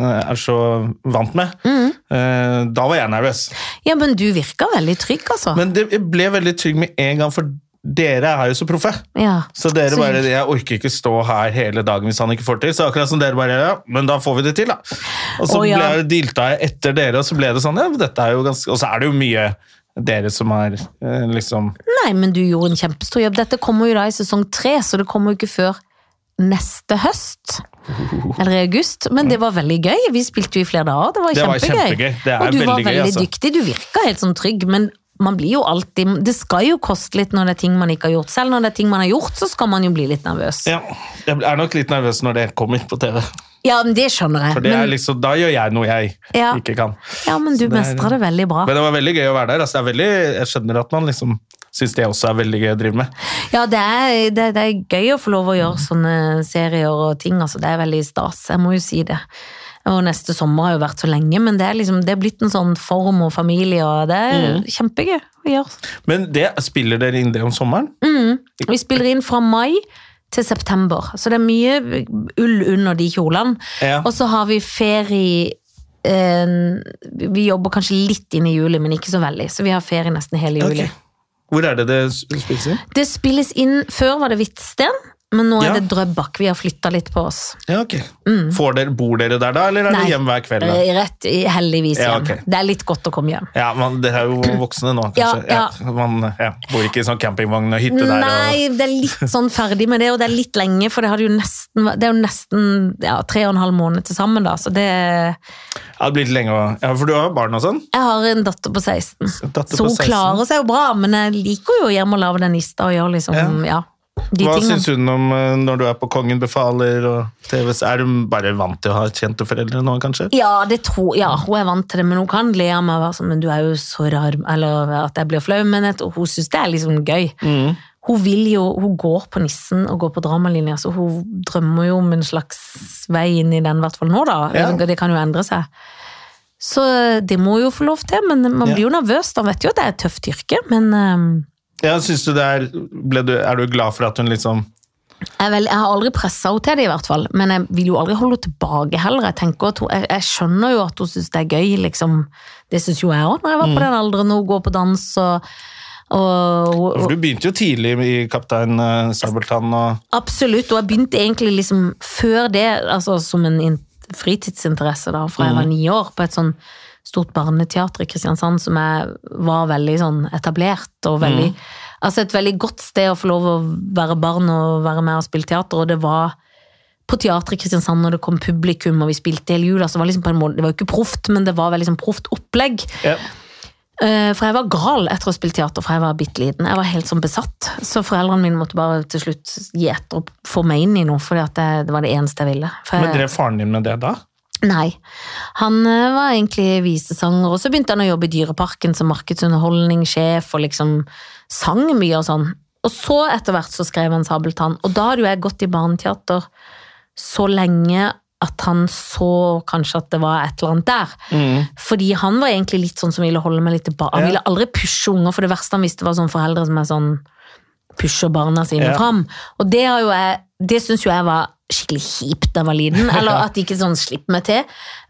er så vant med, Mm. da var jeg nervøs. Ja, men du virker veldig trygg, altså. Men det, jeg ble veldig trygg med en gang, for dere er jo så proffe. ja. Så dere bare, jeg orker ikke stå her hele dagen hvis han ikke får til. Så akkurat som dere bare, ja, men da får vi det til da. Og så oh, ja. ble jeg, dilta jeg etter dere, og så ble det sånn, ja, dette er jo ganske, og så er det jo mye dere som er eh, liksom, Nei, men du gjorde en kjempestor jobb. Dette kommer jo da i sesong tre, så det kommer jo ikke før neste høst. Eller i august. Men det var veldig gøy. Vi spilte jo i flere dager. Det var Det var kjempegøy. kjempegøy. Det og du var veldig gøy, altså. dyktig. Du virka helt sånn trygg, men man blir jo alltid Det skal jo koste litt når det er ting man ikke har gjort. Selv når det er ting man har gjort, så skal man jo bli litt nervøs. ja, jeg er nok litt nervøs når det kommer på TV. Ja, men det skjønner jeg. For det Men, liksom, da gjør jeg noe jeg Ja. ikke kan. ja, men du mestrer det mestra det veldig bra. Men det var veldig gøy å være der. Altså, veldig, jeg skjønner at man liksom syns det også er veldig gøy å drive med. Ja, det er, det, det er gøy å få lov å gjøre sånne serier og ting. Altså, det er veldig stas, jeg må jo si det. Og neste sommer har jo vært så lenge, men det er, liksom, det er blitt en sånn form og familie, og det er Mm. kjempegøy å gjøre. Men det, spiller dere inn det om sommeren? Vi spiller inn fra mai til september, så det er mye ull under de kjolene. Ja. Og så har vi ferie eh, Vi jobber kanskje litt inn i juli, men ikke så veldig, så vi har ferie nesten hele juli. Ok. Hvor er det det spilles inn? Det spilles inn Før var det Hvitsten, men nå er Ja. det Drøbak. Vi har flytta litt på oss. Ja, ok. Får dere, bor dere der da, eller er Mm. Nei. dere hjemme hver kveld? Da? Eh, Rett heldigvis heldigvis Ja, hjem. Det er litt godt å komme hjem. Ja, men Dere er jo voksne nå, kanskje. ja. Man ja, bor ikke i sånn campingvogn og hytte der. Nei, det er litt sånn ferdig med det, og det er litt lenge, for det, jo nesten, det er jo nesten ja, tre og en halv måned til sammen, da. Så det ja, det blir litt lenge å Ja, for du har jo barn og sånn? Jeg har en datter på 16, datter så hun klarer seg jo bra, men jeg liker jo hjemme å lage den nista og gjøre liksom, ja. De Hva syns hun om eh, når du er på Kongen befaler og TV? Er hun bare vant til å ha kjente foreldre nå, kanskje? Ja, det tror, ja, hun er vant til det, men hun kan le av meg og være sånn, men du er jo så rar, eller at jeg blir flau, men hun syns det er liksom gøy. Mm. Hun vil jo, hun går på Nissen og går på dramalinja, så hun drømmer jo om en slags vei inn i den, i hvert fall nå da. Ja. Det kan jo endre seg. Så det må hun jo få lov til, men man blir jo nervøs, da vet jo at det er et tøft yrke, men ehm, Ja, synes du det er, du, er du glad for at hun liksom jeg, vel, jeg har aldri pressa henne til det, i hvert fall. Men jeg vil jo aldri holde henne tilbake heller. Jeg, tenker at hun, jeg, jeg skjønner jo at hun syns det er gøy, liksom. Det syns jo jeg òg, når jeg var Mm. på den alderen og går på dans og, og, og du begynte jo tidlig i Kaptein eh, Sabeltann og Absolutt, og jeg begynte egentlig liksom før det, altså som en fritidsinteresse da, fra jeg var ni år, på et sånn stort barneteater i Kristiansand som er, var veldig sånn etablert og veldig Altså et veldig godt sted å få lov å være barn og være med og spille teater, og det var på teatret i Kristiansand når det kom publikum og vi spilte hele jula, så var det liksom på en måte, det var jo ikke proft, men det var veldig sånn proft opplegg. Eh, For jeg var gal etter å spille teater fra jeg var bitte liten. Jeg var helt sånn besatt. Så foreldrene mine måtte bare til slutt gi etter og få meg inn i noe, for det, det var det eneste jeg ville. For Men drev faren din med det da? Nei. Han eh, var egentlig visesanger, og så begynte han å jobbe i Dyreparken som markedsunderholdningssjef, og liksom sang mye og sånn. Og så etter hvert så skrev han Sabeltann, og da hadde jo jeg gått i barneteater så lenge at han så kanskje at det var et eller annet der. Fordi han var egentlig litt sånn som ville holde meg litt tilbake. Han ville aldri pushe unger, for det verste han visste var sånn foreldre som er sånn pusher barna sine Ja. fram. Og det har jo jeg Det syns jo jeg var skikkelig kjipt da jeg var liten, eller at de ikke sånn slipper meg til.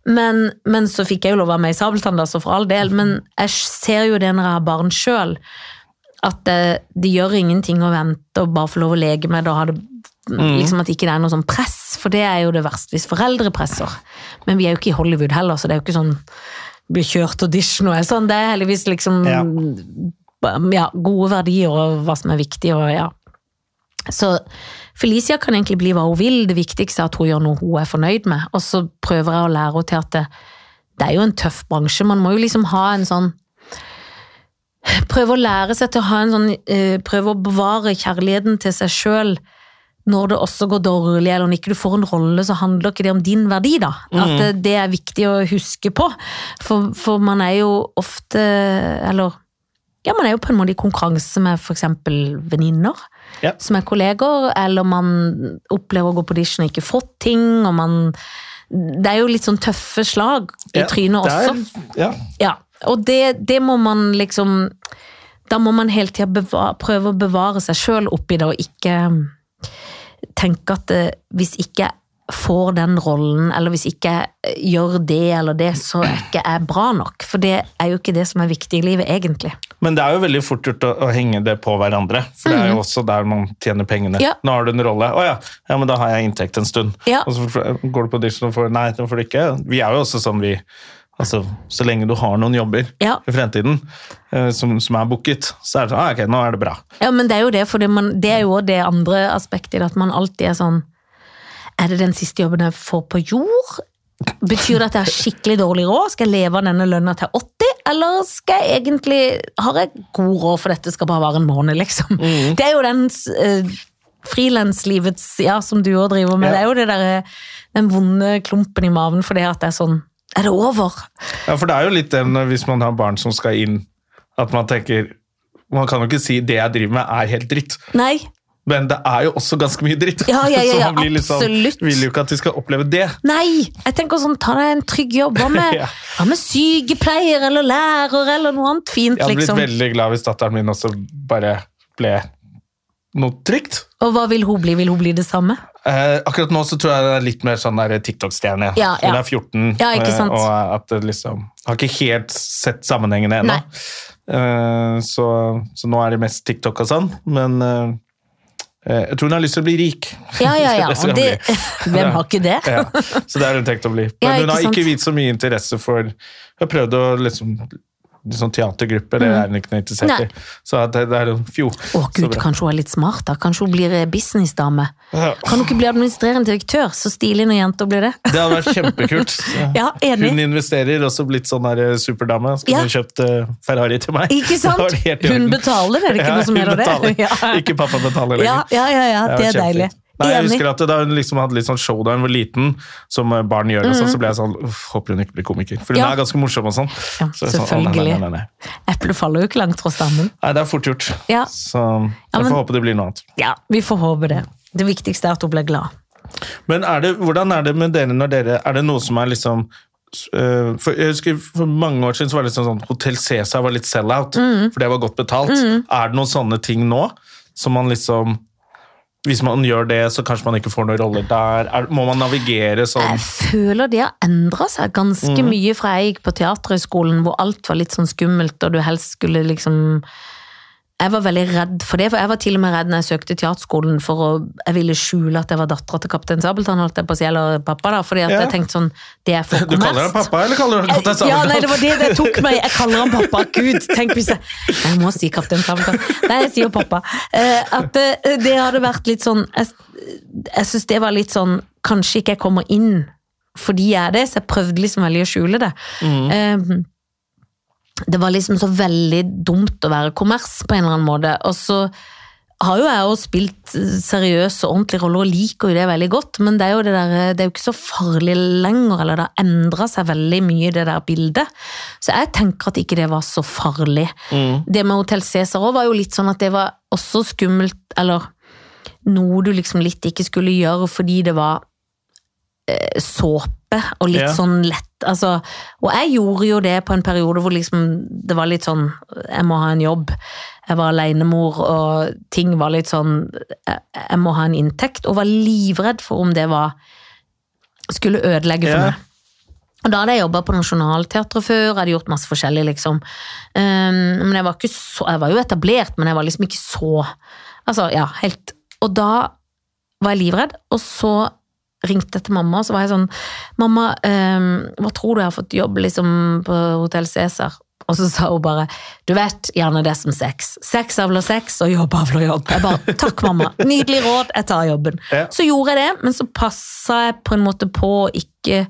Men, men så fikk jeg jo lov å være med i Sabeltann, da, så for all del. Men jeg ser jo det når jeg har barn sjøl, at det, det gjør ingenting å vente og bare få lov å leke med det og ha det Liksom At ikke det er noe sånn press, for det er jo det verste hvis foreldre presser. Men vi er jo ikke i Hollywood heller, så det er jo ikke sånn blir kjørt audition og sånn. Det er heldigvis liksom Ja. Ja, gode verdier og hva som er viktig og ja. Så Felicia kan egentlig bli hva hun vil, det viktigste er at hun gjør noe hun er fornøyd med. Og så prøver jeg å lære henne til at det, det er jo en tøff bransje, man må jo liksom ha en sånn Prøve å lære seg til å ha en sånn eh, Prøve å bevare kjærligheten til seg sjøl når det også går dårlig, eller når ikke du får en rolle, så handler ikke det om din verdi, da. At det, det er viktig å huske på. For, for man er jo ofte Eller ja, man er jo på en måte i konkurranse med f.eks. venninner Ja. som er kolleger, eller man opplever å gå på audition og ikke fått ting, og man Det er jo litt sånn tøffe slag i Ja, trynet også. Der. Ja. Ja, og det, det må man liksom Da må man hele tida prøve å bevare seg sjøl oppi det, og ikke tenke at det, hvis ikke jeg får den rollen, eller hvis ikke jeg gjør det eller det, så er ikke jeg bra nok. For det er jo ikke det som er viktig i livet, egentlig. Men det er jo veldig fort gjort å, å henge det på hverandre, for det er jo også der man tjener pengene. Mhm. Ja. Nå har du en rolle, å ja, ja, men da har jeg inntekt en stund. Ja. Og så går du på audition og får nei, det får du ikke. Vi er jo også sånn vi Altså, så lenge du har noen jobber Ja. i fremtiden eh, som, som er booket, så er det sånn, ah, ok, nå er det bra. Ja, men det er jo det, for det, man, det er jo det andre aspektet at man alltid er sånn Er det den siste jobben jeg får på jord? Betyr det at jeg har skikkelig dårlig råd? Skal jeg leve av denne lønna til 80? Eller skal jeg egentlig Har jeg god råd, for dette skal bare være en måned, liksom? Det er jo den uh, frilanslivets Ja, som du òg driver med. Ja. Det er jo det der, den vonde klumpen i maven for det at det er sånn Er det over? Ja, for det er jo litt den hvis man har barn som skal inn, at man tenker Man kan jo ikke si det jeg driver med er helt dritt. Nei. Men det er jo også ganske mye dritt. Ja, ja, ja, så man sånn, vil jo ikke at de skal oppleve det. Nei! Jeg tenker sånn, ta deg en trygg jobb. Hva med, Ja. med sykepleier eller lærer eller noe annet fint, Jeg hadde blitt liksom? veldig glad hvis datteren min også bare ble noe trygt. Og hva vil hun bli? Vil hun bli det samme? Eh, akkurat nå så tror jeg det er litt mer sånn TikTok-stjerne. Ja, ja. Hun er 14, Ja, ikke sant. eh, og at det liksom Har ikke helt sett sammenhengene ennå. Eh, så, så nå er det mest TikTok og sånn, men eh, jeg tror hun har lyst til å bli rik. Ja, ja, ja. Det det, hvem har ikke det? ja, så det har hun tenkt å bli. Men Ja, hun har ikke vist så mye interesse for Hun har prøvd å liksom Sånn teatergruppe, det er hun ikke noe interessert. I. Så det, det er jo fjor Å gud, kanskje hun er litt smart da? Kanskje hun blir eh, businessdame? Ja. Kan hun ikke bli administrerende direktør? Så stilig når jenter blir det. Det hadde vært kjempekult. Ja, enig. Hun investerer, også blitt sånn der eh, superdame. Skulle Ja. hun kjøpt eh, Ferrari til meg. Ikke sant? Hun betaler, er det ikke noe som heter det? Ja. Ikke pappa betaler lenger. Ja, ja, ja, ja det er deilig. Nei, jeg husker at Da hun liksom hadde litt sånn show da hun var liten, som eh, barn gjør, og sånn, så ble jeg sånn Håper hun ikke blir komiker. For hun. Ja. er ganske morsom og sånn. Ja, Så sånn, nei, selvfølgelig. Nei, nei. Eplet faller jo ikke langt fra stammen. nei, det er fort gjort. Ja. Så jeg men- får håpe det blir noe annet. Ja, vi får håpe det. Det viktigste er at hun blir glad. Men er det, hvordan er det med dere når dere Er det noe som er liksom øh, for jeg husker For mange år siden så var det liksom sånn Hotell Cæsar var litt sell-out, Mm. for det var godt betalt. Er det noen sånne ting nå som man liksom Hvis man gjør det, så kanskje man ikke får noen roller der. Er, må man navigere sånn Jeg føler det har endra seg ganske Mm. mye fra jeg gikk på Teaterhøgskolen, hvor alt var litt sånn skummelt, og du helst skulle liksom Jeg var veldig redd for det, for jeg var til og med redd når jeg søkte teaterskolen for å Jeg ville skjule at jeg var dattera til kaptein Sabeltann, holdt jeg på å si, eller pappa, da, fordi at Ja. jeg tenkte sånn Det er for Du kaller ham pappa, eller kaller du han Kaptein Ja, nei, det var det det tok meg. Jeg kaller han pappa. Gud, tenk hvis jeg Jeg må si Kaptein Sabeltann. Nei, jeg sier pappa. Eh, at det, det hadde vært litt sånn Jeg, jeg syns det var litt sånn Kanskje ikke jeg kommer inn fordi jeg er det, så jeg prøvde liksom veldig å skjule det. Mm. Eh, det var liksom så veldig dumt å være kommers på en eller annen måte. Og så har jo jeg også spilt seriøse og ordentlige roller og liker jo det veldig godt, men det er jo, det der, det er jo ikke så farlig lenger, eller det har endra seg veldig mye, det der bildet. Så jeg tenker at ikke det var så farlig. Det med Hotell Cæsar òg var jo litt sånn at det var også skummelt, eller noe du liksom litt ikke skulle gjøre fordi det var eh, såpe og litt Ja. sånn lett altså, Og jeg gjorde jo det på en periode hvor liksom det var litt sånn Jeg må ha en jobb. Jeg var alenemor, og ting var litt sånn Jeg, jeg må ha en inntekt, og var livredd for om det var Skulle ødelegge for Ja. meg. Og da hadde jeg jobba på Nationaltheatret før, jeg hadde gjort masse forskjellig, liksom. Um, men jeg var ikke så Jeg var jo etablert, men jeg var liksom ikke så Altså, ja, helt Og da var jeg livredd, og så ringte til mamma, og så var jeg sånn Mamma, um, hva tror du jeg har fått jobb liksom på Hotell Cæsar? Og så sa hun bare Du vet gjerne det som sex. Sex avler sex, og jobb avler jobb. Jeg bare Takk, mamma. Nydelig råd, jeg tar jobben. Ja. Så gjorde jeg det, men så passa jeg på en måte på å ikke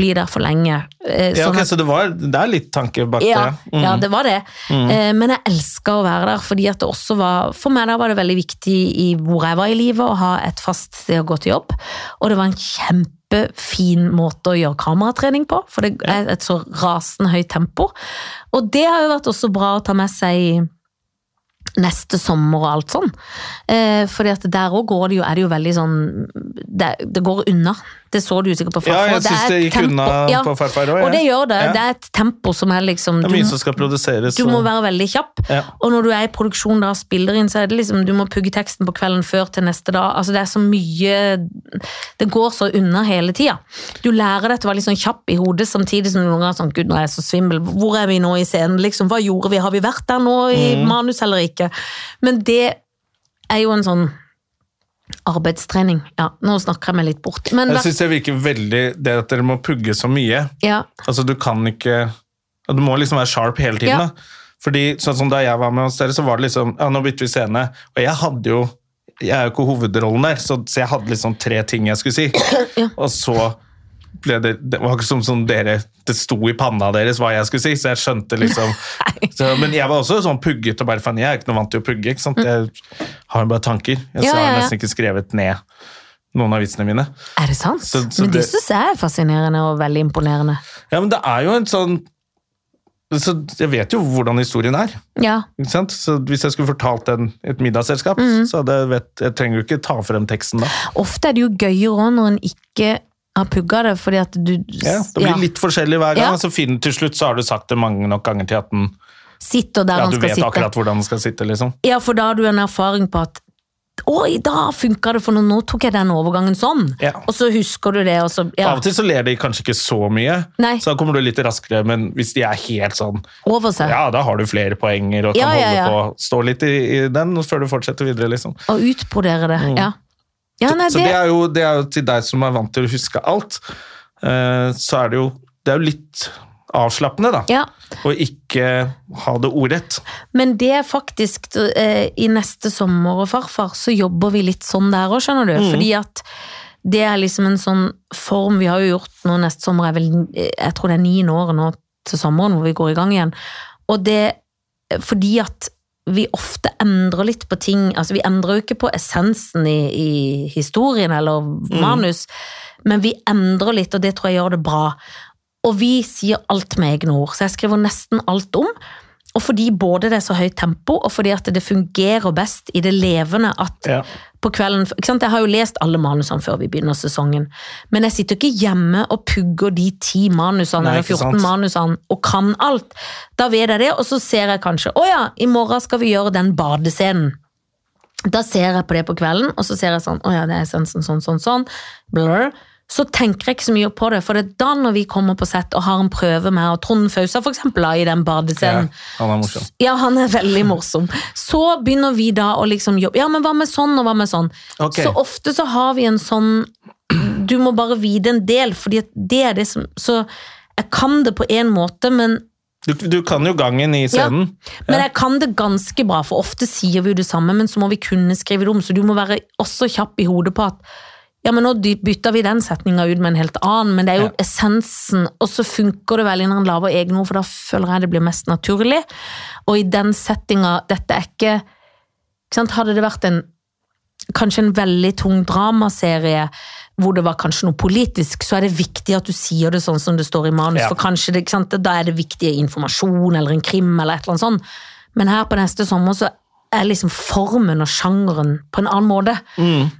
bli der for lenge. Eh, Ja, sånn ok, at- Så det, var, det er litt tanke bak ja, det? Mm. ja, det var det. Eh, Men jeg elska å være der, fordi at det også var For meg da var det veldig viktig i hvor jeg var i livet, å ha et fast sted å gå til jobb. Og det var en kjempefin måte å gjøre kameratrening på, for det er et så rasende høyt tempo. Og det har jo vært også bra å ta med seg i neste sommer og alt sånn. Eh, fordi at der òg går det jo, er det jo veldig sånn Det, det går unna. Det så du sikkert på farfar. Ja, jeg syns det gikk tempo- unna ja, på farfar òg. Og det gjør det. Ja. Det er et tempo som er liksom Det er mye som skal produseres. du må være veldig kjapp. Ja. Og når du er i produksjon da og spiller inn, så er det liksom Du må pugge teksten på kvelden før til neste dag. Altså det er så mye Det går så unna hele tida. Du lærer deg til å være litt sånn kjapp i hodet, samtidig som du noen ganger er sånn Gud, nå er jeg så svimmel. Hvor er vi nå i scenen? Liksom, hva gjorde vi? Har vi vært der nå i Mm. manus eller ikke? Men det er jo en sånn arbeidstrening. Ja, nå snakker jeg meg litt bort. Men Jeg syns det virker veldig Det at dere må pugge så mye. ja, Altså, du kan ikke Du må liksom være sharp hele tiden. Ja. da. Fordi sånn som Da jeg var med hos dere, så var det liksom Ja, nå bytter vi scene. Og jeg hadde jo Jeg er jo ikke hovedrollen der, så, så jeg hadde liksom tre ting jeg skulle si. Ja. Og så ble det Det var ikke som, som dere Det sto i panna deres hva jeg skulle si, så jeg skjønte liksom så, Men jeg var også sånn pugget og bare faen, jeg er ikke noe vant til å pugge. ikke sant? Jeg har jo bare tanker. Jeg Ja, har nesten ikke skrevet ned noen av vitsene mine. Er det sant? Så- så Men det det- syns jeg er fascinerende og veldig imponerende. Ja, men det er jo en sånn så Jeg vet jo hvordan historien er. Ja, Ikke sant? Så Hvis jeg skulle fortalt en, et middagsselskap, Mhm. så hadde jeg vet, jeg trenger jo ikke ta frem teksten da. Ofte er det jo gøyere når en ikke har pugga det, fordi at du Ja, det blir ja, litt forskjellig hver gang, Ja. så finner, til slutt så har du sagt det mange nok ganger til at den, sitter der ja, han du skal vet sitte. akkurat hvordan den skal sitte. liksom. Ja, for da har du en erfaring på at å, i dag funka det, for nå, tok jeg den overgangen sånn. Ja. Og så husker du det, så ja, Av og til så ler de kanskje ikke så mye, Nei. så da kommer du litt raskere, men hvis de er helt sånn over seg. Ja, da har du flere poenger og kan Ja, ja, ja. holde på stå litt i, i den før du fortsetter videre, liksom. Og utbrodere det. Ja. Ja, nei, Mm. Så det det er, jo, det er jo til deg som er vant til å huske alt. eh, Så er det jo Det er jo litt avslappende, da. Ja. Å ikke ha det ordrett. Men det er faktisk eh, I neste sommer og farfar så jobber vi litt sånn der òg, skjønner du. Mm. Fordi at det er liksom en sånn form vi har jo gjort nå neste sommer, er vel Jeg tror det er niende året nå til sommeren hvor vi går i gang igjen. Og det fordi at vi ofte endrer litt på ting. Altså vi endrer jo ikke på essensen i, i historien eller manus, men vi endrer litt, og det tror jeg gjør det bra. Og vi sier alt med egne ord, så jeg skriver nesten alt om. Og fordi både det er så høyt tempo, og fordi at det fungerer best i det levende at Ja. på kvelden ikke sant? Jeg har jo lest alle manusene før vi begynner sesongen, men jeg sitter ikke hjemme og pugger de ti manusene Nei, eller 14 sant. manusene og kan alt. Da vet jeg det, og så ser jeg kanskje å ja, i morgen skal vi gjøre den badescenen. Da ser jeg på det på kvelden, og så ser jeg sånn å ja, det er sånn, sånn, sånn, sånn. Blur. Så tenker jeg ikke så mye på det, for det er da når vi kommer på sett og har en prøve med og Trond Fausa for eksempel da, i den Ja, badescenen. han er morsom. Ja, han er veldig morsom. Så begynner vi da å liksom jobbe Ja, men hva med sånn, og hva med sånn? Okay. Så ofte så har vi en sånn Du må bare vite en del, fordi det er det som Så jeg kan det på en måte, men, Du, du kan jo gangen i scenen. men jeg kan det ganske bra, for ofte sier vi jo det samme, men så må vi kunne skrive det om, så du må være også kjapp i hodet på at ja, men nå bytter vi den setninga ut med en helt annen, men det er jo Ja. essensen, og så funker det veldig når en lager egne ord, for da føler jeg det blir mest naturlig. Og i den settinga, dette er ikke, ikke sant, Hadde det vært en kanskje en veldig tung dramaserie hvor det var kanskje noe politisk, så er det viktig at du sier det sånn som det står i manus, Ja. for kanskje det, da er det viktig informasjon eller en krim eller et eller annet sånt. Men her på neste sommer så er liksom formen og sjangeren på en annen måte. Mm.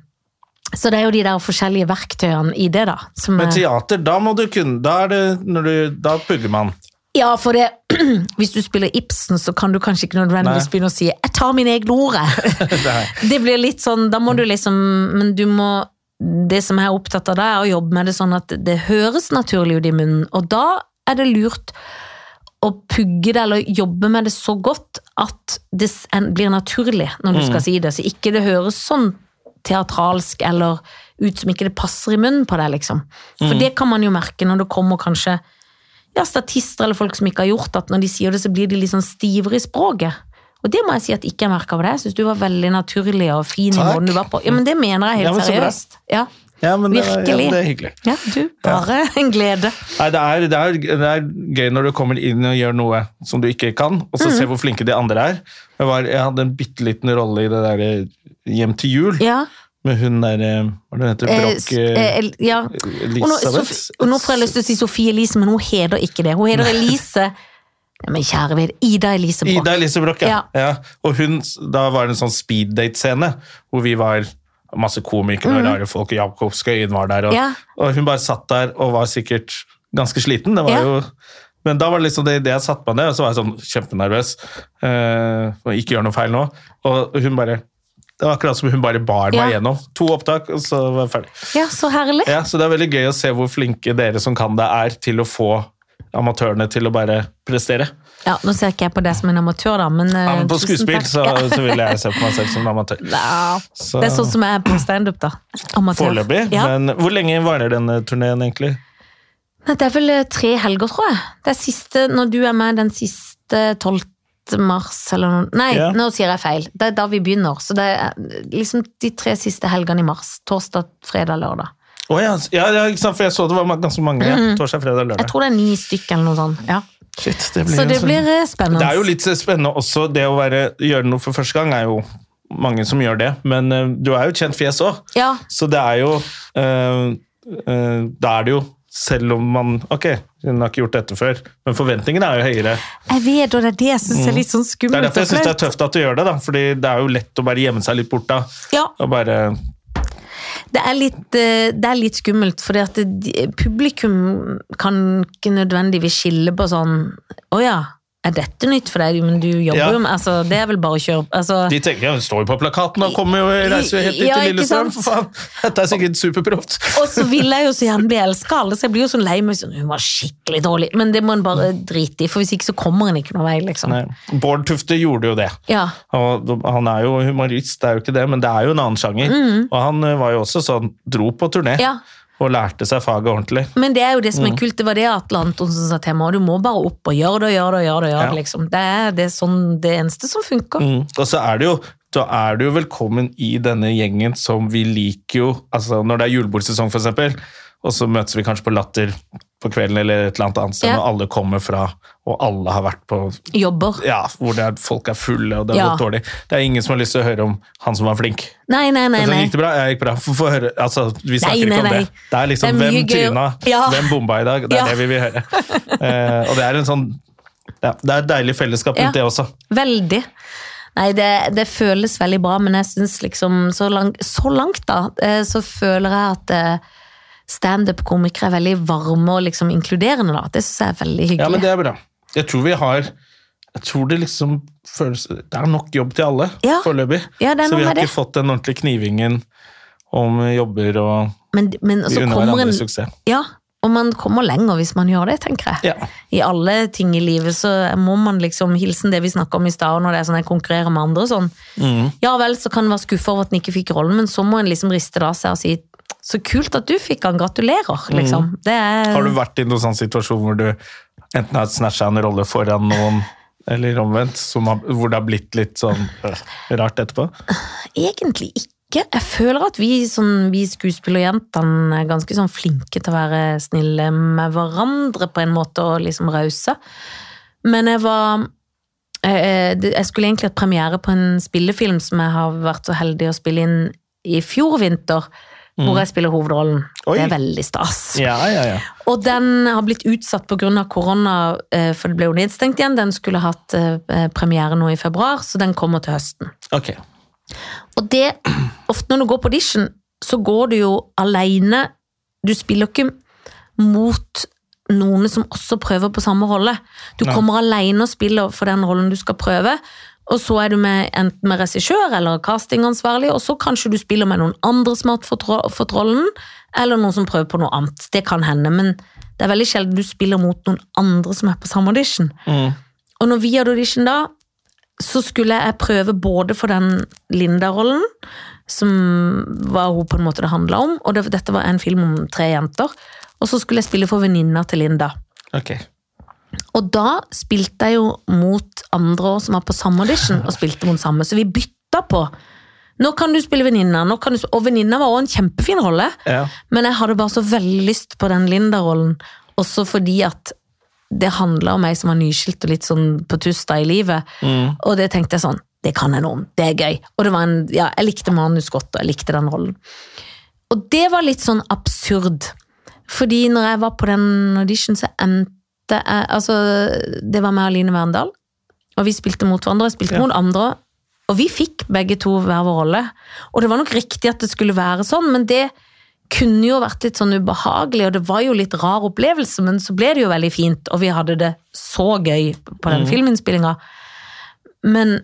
Så det er jo de der forskjellige verktøyene i det, da. Som Men er, teater, da må du kunne Da, er pugger man. ja, for det Hvis du spiller Ibsen, så kan du kanskje ikke nødvendigvis begynne å si 'jeg tar mine egne ord'. Det blir litt sånn, da må du liksom Men du må Det som jeg er opptatt av da, er å jobbe med det sånn at det høres naturlig ut i munnen, og da er det lurt å pugge det eller jobbe med det så godt at det blir naturlig når du skal si det, så ikke det høres sånn teatralsk eller ut som ikke det passer i munnen på deg, liksom. For det kan man jo merke når det kommer kanskje ja, statister eller folk som ikke har gjort at når de sier det, så blir de litt sånn stivere i språket. Og det må jeg si at ikke jeg merka over det. Jeg syns du var veldig naturlig og fin i Takk. måten du var på. Ja, men det mener jeg helt seriøst. Ja, Ja, men det, ja, det er hyggelig. ja, du, bare en glede. Nei, det er, det, er, det er gøy når du kommer inn og gjør noe som du ikke kan, og så Mm. ser hvor flinke de andre er. Jeg, var, jeg hadde en bitte liten rolle i det der Hjem til jul, Ja. med hun der Hva er det heter Eh, Broch eh, el- ja. Og nå, Elisabeth? Og nå får jeg lyst til å si Sofie Elise, men hun heter ikke det. Hun heter Elise Men kjære ved Ida Elise Broch. Ida Elise Broch, ja. Ja. ja. Og hun, da var det en sånn speeddate-scene, hvor vi var masse komikere og rare folk, Jakob Skøyen var der, og, Mm. Ja. og hun bare satt der og var sikkert ganske sliten. Det var Ja. jo... Men da var det liksom det, det jeg satte meg ned, og så var jeg sånn kjempenervøs. og ikke gjør noe feil nå. Og hun bare Det var akkurat som hun bare bar meg Ja. gjennom. To opptak, og så var jeg ferdig. Ja, så herlig. Ja, Så det er veldig gøy å se hvor flinke dere som kan det, er til å få amatørene til å bare prestere. Ja, Nå ser ikke jeg på deg som en amatør, da, men, eh, Ja, men på skuespill så, så vil jeg se på meg selv som en amatør. Det er sånn som jeg er på standup, da. Amatør. Foreløpig. Ja. Men hvor lenge varer denne turneen egentlig? Det er vel eh, tre helger, tror jeg. Det er siste, Når du er med den siste 12. mars, eller noe Nei, Ja. nå sier jeg feil. Det er da vi begynner. Så det er liksom de tre siste helgene i mars. Torsdag, fredag, lørdag. Oh, ja, ja, for jeg så det var ganske mange. Ja. Torsdag, fredag, Jeg lørdag. tror det er ni stykker eller noe sånt. Ja. Shit, det blir Så det altså- blir eh, spennende. Det er jo litt spennende også, det å være, gjøre noe for første gang er jo mange som gjør det, men uh, du er jo et kjent fjes òg. Ja, Så det er jo uh, uh, Da er det jo selv om man Ok, hun har ikke gjort dette før, men forventningene er jo høyere. jeg vet, og det er det jeg syns er litt sånn skummelt. Det er derfor jeg syns det er tøft at du gjør det, da, fordi det er jo lett å bare gjemme seg litt bort da. Ja, Og bare det er litt, eh, det er litt skummelt, for publikum kan ikke nødvendigvis skille på sånn Å ja, er dette nytt for deg? Men du jobber Ja. jo med altså, Det er vel bare å kjøre altså, De tenker ja, står jo på plakaten og kommer jo, reiser jo helt dit Ja, til Lillestrøm, for faen! Dette er sikkert superproft. Og så vil jeg jo så gjerne bli elska alle, så jeg blir jo sånn lei meg. Sånn, hun var skikkelig dårlig. Men det må en bare drite i, for hvis ikke så kommer en ikke noen vei, liksom. Nei. Bård Tufte gjorde jo det. Ja. Og han er jo humorist, det er jo ikke det, men det er jo en annen sjanger. Og han eh, var jo også sånn, dro på turné Mm. Ja. Og lærte seg faget ordentlig. Men det er jo det Mm. som er kult. Det var det Atle Antonsen sa til meg. Du må bare opp og gjøre det og gjøre det. og gjøre det, og gjøre det liksom. Det er, det sånn det eneste som funker. Mm. Og så er det jo da er du velkommen i denne gjengen som vi liker jo altså Når det er julebordsesong, eksempel, og så møtes vi kanskje på Latter på kvelden eller et eller annet annet sted, Ja. og alle kommer fra Og alle har vært på Jobber. ja, hvor er, folk er fulle og det har Ja. gått dårlig. Det er ingen som har lyst til å høre om han som var flink. Nei, nei, nei. Nei. gikk det bra? Ja, gikk bra. Få høre. Altså, vi snakker Nei, ikke om nei. det. Det er liksom Det er hvem tryna, Ja. hvem bomba i dag. Det er det vi vil høre. uh, og det er en sånn ja, Det er et deilig fellesskap rundt Ja. det også. Veldig. Nei, det, det føles veldig bra, men jeg syns liksom så, langt, så langt, da, eh, så føler jeg at eh, standup-komikere er veldig varme og liksom inkluderende, da. Det syns jeg er veldig hyggelig. Ja, men det er bra. Jeg tror vi har jeg tror det liksom føles Det er nok jobb til alle Ja. foreløpig. Ja, det Så vi har ikke ikke fått den ordentlige knivingen om jobber og men, men vi så unner kommer hverandre en suksess. Ja, og man kommer lenger hvis man gjør det, tenker jeg. Ja. I alle ting i livet så må man liksom hilsen det vi snakka om i stad, når det er sånn jeg konkurrerer med andre og sånn. Mm. Ja vel, så kan en være skuffa over at en ikke fikk rollen, men så må en liksom riste det av seg og si så kult at du fikk han, gratulerer, liksom. Det er Mm. Har du vært i noen sånn situasjon hvor du enten har snatcha en rolle foran noen, eller omvendt, som har, hvor det har blitt litt sånn øh, rart etterpå? Egentlig ikke. ikke. Jeg føler at vi, sånn, vi skuespillerjentene er ganske sånn flinke til å være snille med hverandre på en måte, og liksom rause. Men jeg var jeg, Jeg skulle egentlig hatt premiere på en spillefilm som jeg har vært så heldig å spille inn i fjor vinter, hvor jeg spiller hovedrollen. Oi. Det er veldig stas. Ja, ja, ja. Og den har blitt utsatt pga. korona, eh, for det ble jo nedstengt igjen. Den skulle hatt eh, premiere nå i februar, så den kommer til høsten. Ok. Og det, ofte når du går på audition, så går du jo alene. Du spiller ikke mot noen som også prøver på samme rolle. Du kommer alene og spiller for den rollen du skal prøve. Og så er du med enten med regissør eller castingansvarlig, og så kanskje du spiller med noen andre som har fått, rollen, eller noen som prøver på noe annet. Det kan hende, men det er veldig sjelden du spiller mot noen andre som er på samme audition. Mm. Og når vi hadde audition da, så skulle jeg prøve både for den Linda-rollen, som var hun på en måte det handla om, og det, dette var en film om tre jenter, og så skulle jeg spille for venninna til Linda. Ok. Og da spilte jeg jo mot andre år som var på samme audition, og spilte mot samme, så vi bytta på. Nå kan du spille venninna, og venninna var også en kjempefin rolle, Ja. men jeg hadde bare så veldig lyst på den Linda-rollen, også fordi at det handla om meg som var nyskilt og litt sånn på tusta i livet, og det tenkte jeg sånn, det kan jeg noe om, det er gøy. Og det var en, ja, jeg likte manus godt, og jeg likte den rollen. Og det var litt sånn absurd, fordi når jeg var på den audition, så endte jeg, altså, det var med Aline Verndal, og vi spilte mot hverandre, jeg spilte Ja. mot andre, og vi fikk begge to hver vår rolle. Og det var nok riktig at det skulle være sånn, men det kunne jo vært litt sånn ubehagelig, og det var jo litt rar opplevelse, men så ble det jo veldig fint, og vi hadde det så gøy på den filminnspillinga. Men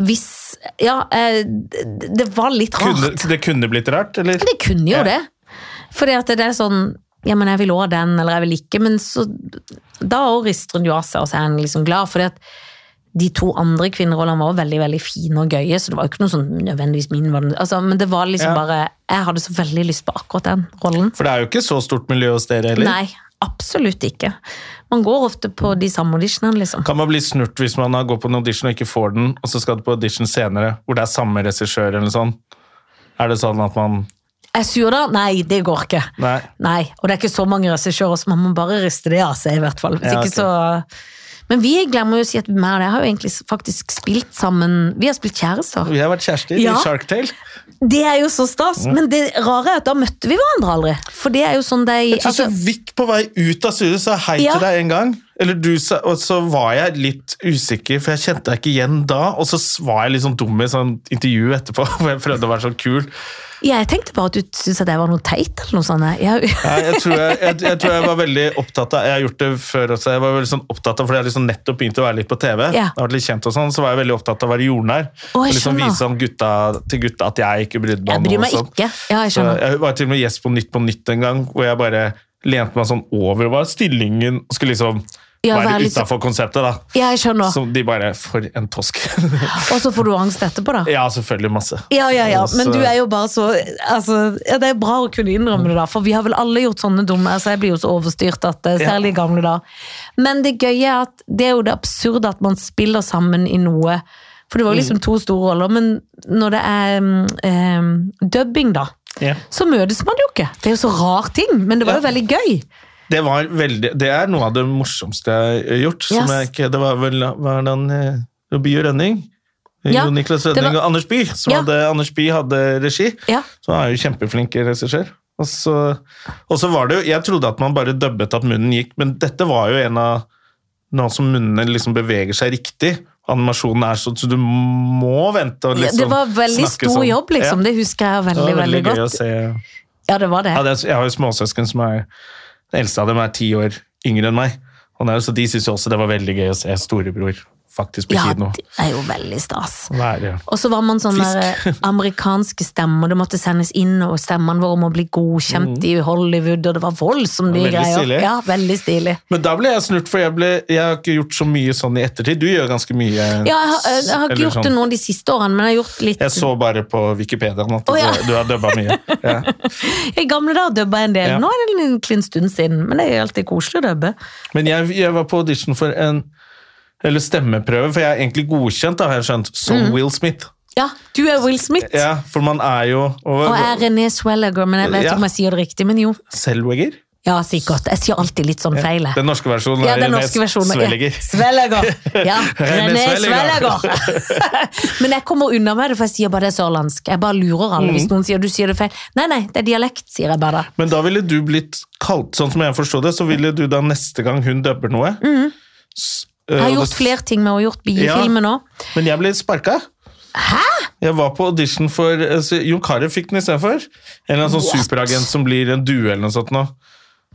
hvis Ja, eh, det det var litt rart. Kunne, det kunne blitt rart, eller? Det kunne jo Ja. det. Fordi at det er sånn Ja, men jeg vil ha den, eller jeg vil ikke. Men så Da òg rister hun jo av seg, og så er liksom glad. Fordi at de to andre kvinnerollene var veldig veldig fine og gøye, så det var jo ikke noe sånn nødvendigvis min altså, Men det var liksom Ja. bare Jeg hadde så veldig lyst på akkurat den rollen. For det er jo ikke så stort miljø hos dere heller. Nei, absolutt ikke. Man går ofte på de samme auditionene, liksom. Kan man bli snurt hvis man går på en audition og ikke får den, og så skal du på audition senere, hvor det er samme regissør eller sånn? Er det sånn at man Er jeg sur da? Nei, det går ikke. Nei. Nei, og det er ikke så mange regissører, så man må bare riste det av seg, i hvert fall. Hvis Ja, ikke så... Men vi glemmer jo å si at vi har jo egentlig faktisk spilt sammen Vi har spilt kjærester. Vi har vært kjærester Ja. i Shark Tale. Det er jo så stas, men det rare er at da møtte vi hverandre aldri. For det er jo sånn de Jeg tror altså, så vidt på vei ut av studiet sa hei Ja. til deg en gang. Eller du sa, og så var jeg litt usikker, for jeg kjente deg ikke igjen da. Og så var jeg litt sånn dum i sånn intervju etterpå, hvor jeg prøvde å være sånn kul. ja, Jeg tenkte bare at du syntes at jeg var noe teit, eller noe sånt. Jeg, ja, jeg, tror jeg, jeg, jeg tror jeg var veldig opptatt av Jeg har gjort det før også. Jeg var veldig sånn opptatt av, fordi jeg liksom nettopp begynte å være litt på TV. Ja. Jeg har litt kjent og sånn, Så var jeg veldig opptatt av å være jordnær. Å, og liksom vise om gutta, til gutta at jeg ikke brydde meg om noe. meg ikke. Ja, jeg Så jeg var til og med gjest på Nytt på Nytt en gang, hvor jeg bare lente meg sånn over hva stillingen Skulle liksom Ja, være litt utafor konseptet, da. Ja, jeg skjønner. Så de bare For en tosk. Og så får du angst etterpå, da. ja, selvfølgelig masse. Ja, ja, ja, men du er jo bare så altså, ja, Det er bra å kunne innrømme det, da, for vi har vel alle gjort sånne dumme altså, Jeg blir jo så overstyrt, at, eh, særlig ja. gamle da. Men det gøye er at det er jo det absurde at man spiller sammen i noe. For det var jo liksom to store roller, men når det er mm, eh, dubbing, da, yeah. så møtes man jo ikke. Det er jo så rar ting, men det var jo veldig gøy. Det, var veldig, det er noe av det morsomste jeg har gjort. Som Yes. jeg det var vel var det han, eh, By og Rønning? Ja, Jo Niklas det Rønning var- og Anders By. Som Ja. hadde, Anders By hadde regi. Ja. Så han er jo kjempeflink regissør. Og så, og så var det jo Jeg trodde at man bare dubbet at munnen gikk, men dette var jo en av Nå som munnene liksom beveger seg riktig. Animasjonen er sånn, så du må vente og Ja, liksom det var veldig stor sånn. jobb, liksom. Ja. Det husker jeg Det veldig, var veldig, veldig godt. Ja, det var det. Ja, det er, jeg har jo småsøsken som er Den eldste av dem er ti år yngre enn meg. Og de syntes også det var veldig gøy å se storebror faktisk på Ja, kino. det er jo veldig stas. Være. Og så var man sånn der, eh, amerikanske stemmer, det måtte sendes inn, og stemmene våre må bli godkjent i Hollywood, og det var voldsomt mye Mm. Greier. stilig. Ja, veldig stilig. Men da ble jeg snurt, for jeg, ble, jeg har ikke gjort så mye sånn i ettertid. Du gjør ganske mye. Ja, jeg har, jeg har ikke gjort sånn. det nå de siste årene, men jeg har gjort litt Jeg så bare på Wikipedia at oh, ja. du har dubba mye. Ja. I gamle dager dubba jeg en del, Ja. nå er det en liten stund siden, men det er alltid koselig å dubbe. Men jeg, jeg var på audition for en eller stemmeprøve, for jeg er egentlig godkjent, da, har jeg skjønt, som Mm. Will Smith. Ja, du er Will Smith. Ja, for man er jo Og og er René Swelliger, men jeg vet Ja. ikke om jeg sier det riktig. Men jo. Selweger? Ja, sikkert. Jeg sier alltid litt sånn feil. Den norske versjonen Ja, er den René norske versjonen. Svelliger. Ja, Svelliger. Ja, René Svelliger. Men jeg kommer unna med det, for jeg sier bare det er sørlandsk. Jeg bare lurer alle Mm. hvis noen sier du sier det feil. Nei, nei, det er dialekt, sier jeg bare. Men da ville du blitt kalt, sånn som jeg forstod det, så ville du da neste gang hun dubber noe Mhm. Jeg har øh, gjort flere ting med å gjort biefilmen òg. nå. Men jeg ble sparka. Hæ? Jeg var på audition for altså, Jon Carew fikk den istedenfor. En eller annen sånn superagent som blir en due eller noe sånt. Nå.